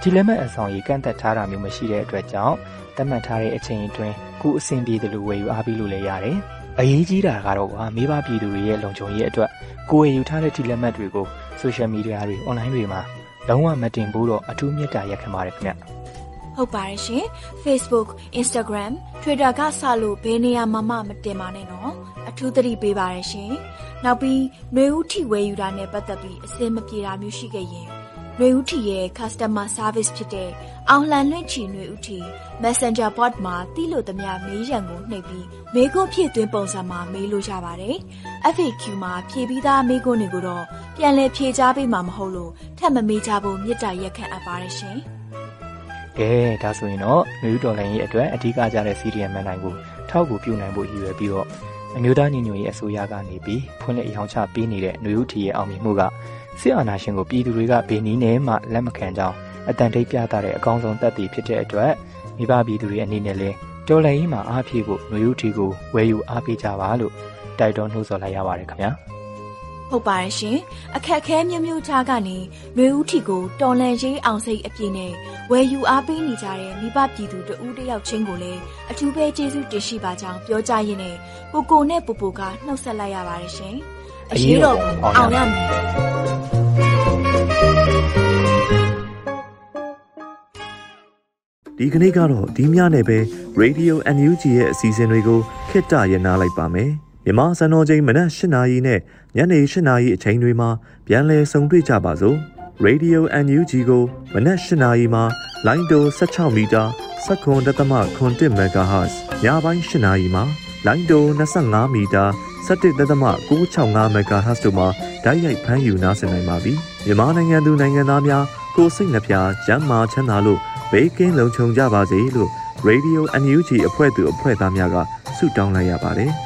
ဒီလက်မဲ့အဆောင်ကြီးကန့်သက်ထားတာမျိုးမရှိတဲ့အတွက်ကြောင့်တတ်မှတ်ထားတဲ့အချိန်အတွင်းကိုအဆင်ပြေတယ်လို့ဝယ်ယူအားပေးလို့လည်းရတယ်အရေးကြီးတာကတော့ဟာမိဘပြည်သူတွေရဲ့လုံခြုံရေးအတွက်ကိုယ်ရယူထားတဲ့ဒီလက်မှတ်တွေကို social media တွေ online တွေမှာလုံးဝမတင်ဘူးတော့အထူးမြတ်တာရက်ခံပါတယ်ခင်ဗျ ဟုတ်ပါတယ်ရှင် Facebook Instagram Twitter ကစလို့ဘယ်နေရာမှာမှမတင်ပါနဲ့နော်အထူးသတိပေးပါတယ်ရှင်နောက်ပြီးနှွေဦးထီဝယ်ယူတာနဲ့ပတ်သက်ပြီးအစင်မပြေတာမျိုးရှိခဲ့ရင်နှွေဦးထီရဲ့ customer service ဖြစ်တဲ့အောင်လှန်လွင့်ချီနှွေဦးထီ Messenger bot မှာတီးလို့သမျှမေးရန်ကိုနှိပ်ပြီးမေးခွန်းဖြည့်သွင်းပုံစံမှာမေးလို့ရပါတယ်။ FAQ မှာဖြည့်ပြီးသားမေးခွန်းတွေကိုတော့ပြန်လည်ဖြည့်ချပေးမှာမဟုတ်လို့ထပ်မမေးကြဖို့မြစ်တာရက်ခန့်အပ်ပါတယ်ရှင်။ ကဲဒါဆိုရင်တော့နယူးဒေါ်လာရဲ့အတွက်အဓိကကြတဲ့ CDM မှန်တိုင်းကိုထောက်ကူပြုနိုင်ဖို့ရည်ရွယ်ပြီးတော့အမျိုးသားညီညွတ်ရေးအစိုးရကနေပြီးဖွင့်လှစ်ရောင်းချပေးနေတဲ့နယူးထီရဲ့အောင်မြင်မှုကစစ်အာဏာရှင်ကိုပြည်သူတွေကဘယ်နည်းနဲ့မှလက်မခံကြောင်းအတန်တိတ်ပြသတဲ့အကောင်းဆုံးသက်သေဖြစ်တဲ့အတွက်မိဘပြည်သူတွေအနေနဲ့လည်းတော်လှန်ရေးမှာအားဖြည့်ဖို့နယူးထီကိုဝယ်ယူအားပေးကြပါလို့တိုက်တွန်းနှိုးဆော်လိုက်ရပါတယ်ခင်ဗျာ ဟုတ်ပါတယ်ရှင်အခက်အခဲမျိုးမျိုးကြားကနေຫນွေဦးထီကိုတော်လန်ရေးအောင်စိတ်အပြည့်နဲ့ဝယ်ယူအားပေးနေကြတဲ့မိဘပြည်သူတဦးတစ်ယောက်ချင်းကိုလည်းအထူးပဲကျေးဇူးတင်ရှိပါကြောင်းပြောကြားရင်းနဲ့ကိုကိုနဲ့ပူပူကနှုတ်ဆက်လိုက်ရပါတယ်ရှင်အရေးတော်ပုံအောင်ရမည်ဒီကနေ့ကတော့ဒီညနေပဲ Radio NUG ရဲ့အစီအစဉ်တွေကိုခਿੱတရနာလိုက်ပါမယ် မြန်မာစံတော်ချိန်မနက်၈နာရီနဲ့ညနေ၈နာရီအချိန်တွေမှာပြန်လည်ဆုံတွေ့ကြပါစို့ Radio NUG ကိုမနက်၈နာရီမှာလိုင်းတို16မီတာ7.7 MHz ညပိုင်း၈နာရီမှာလိုင်းတို25မီတာ17.665 MHz တို့မှာဓာတ်ရိုက်ဖမ်းယူနားဆင်နိုင်ပါပြီမြန်မာနိုင်ငံသူနိုင်ငံသားများကိုယ်စိတ်နှပြကျန်းမာချမ်းသာလို့ဘေးကင်းလုံခြုံကြပါစေလို့ Radio NUG အဖွဲ့သူအဖွဲ့သားများကဆုတောင်းလိုက်ရပါတယ်။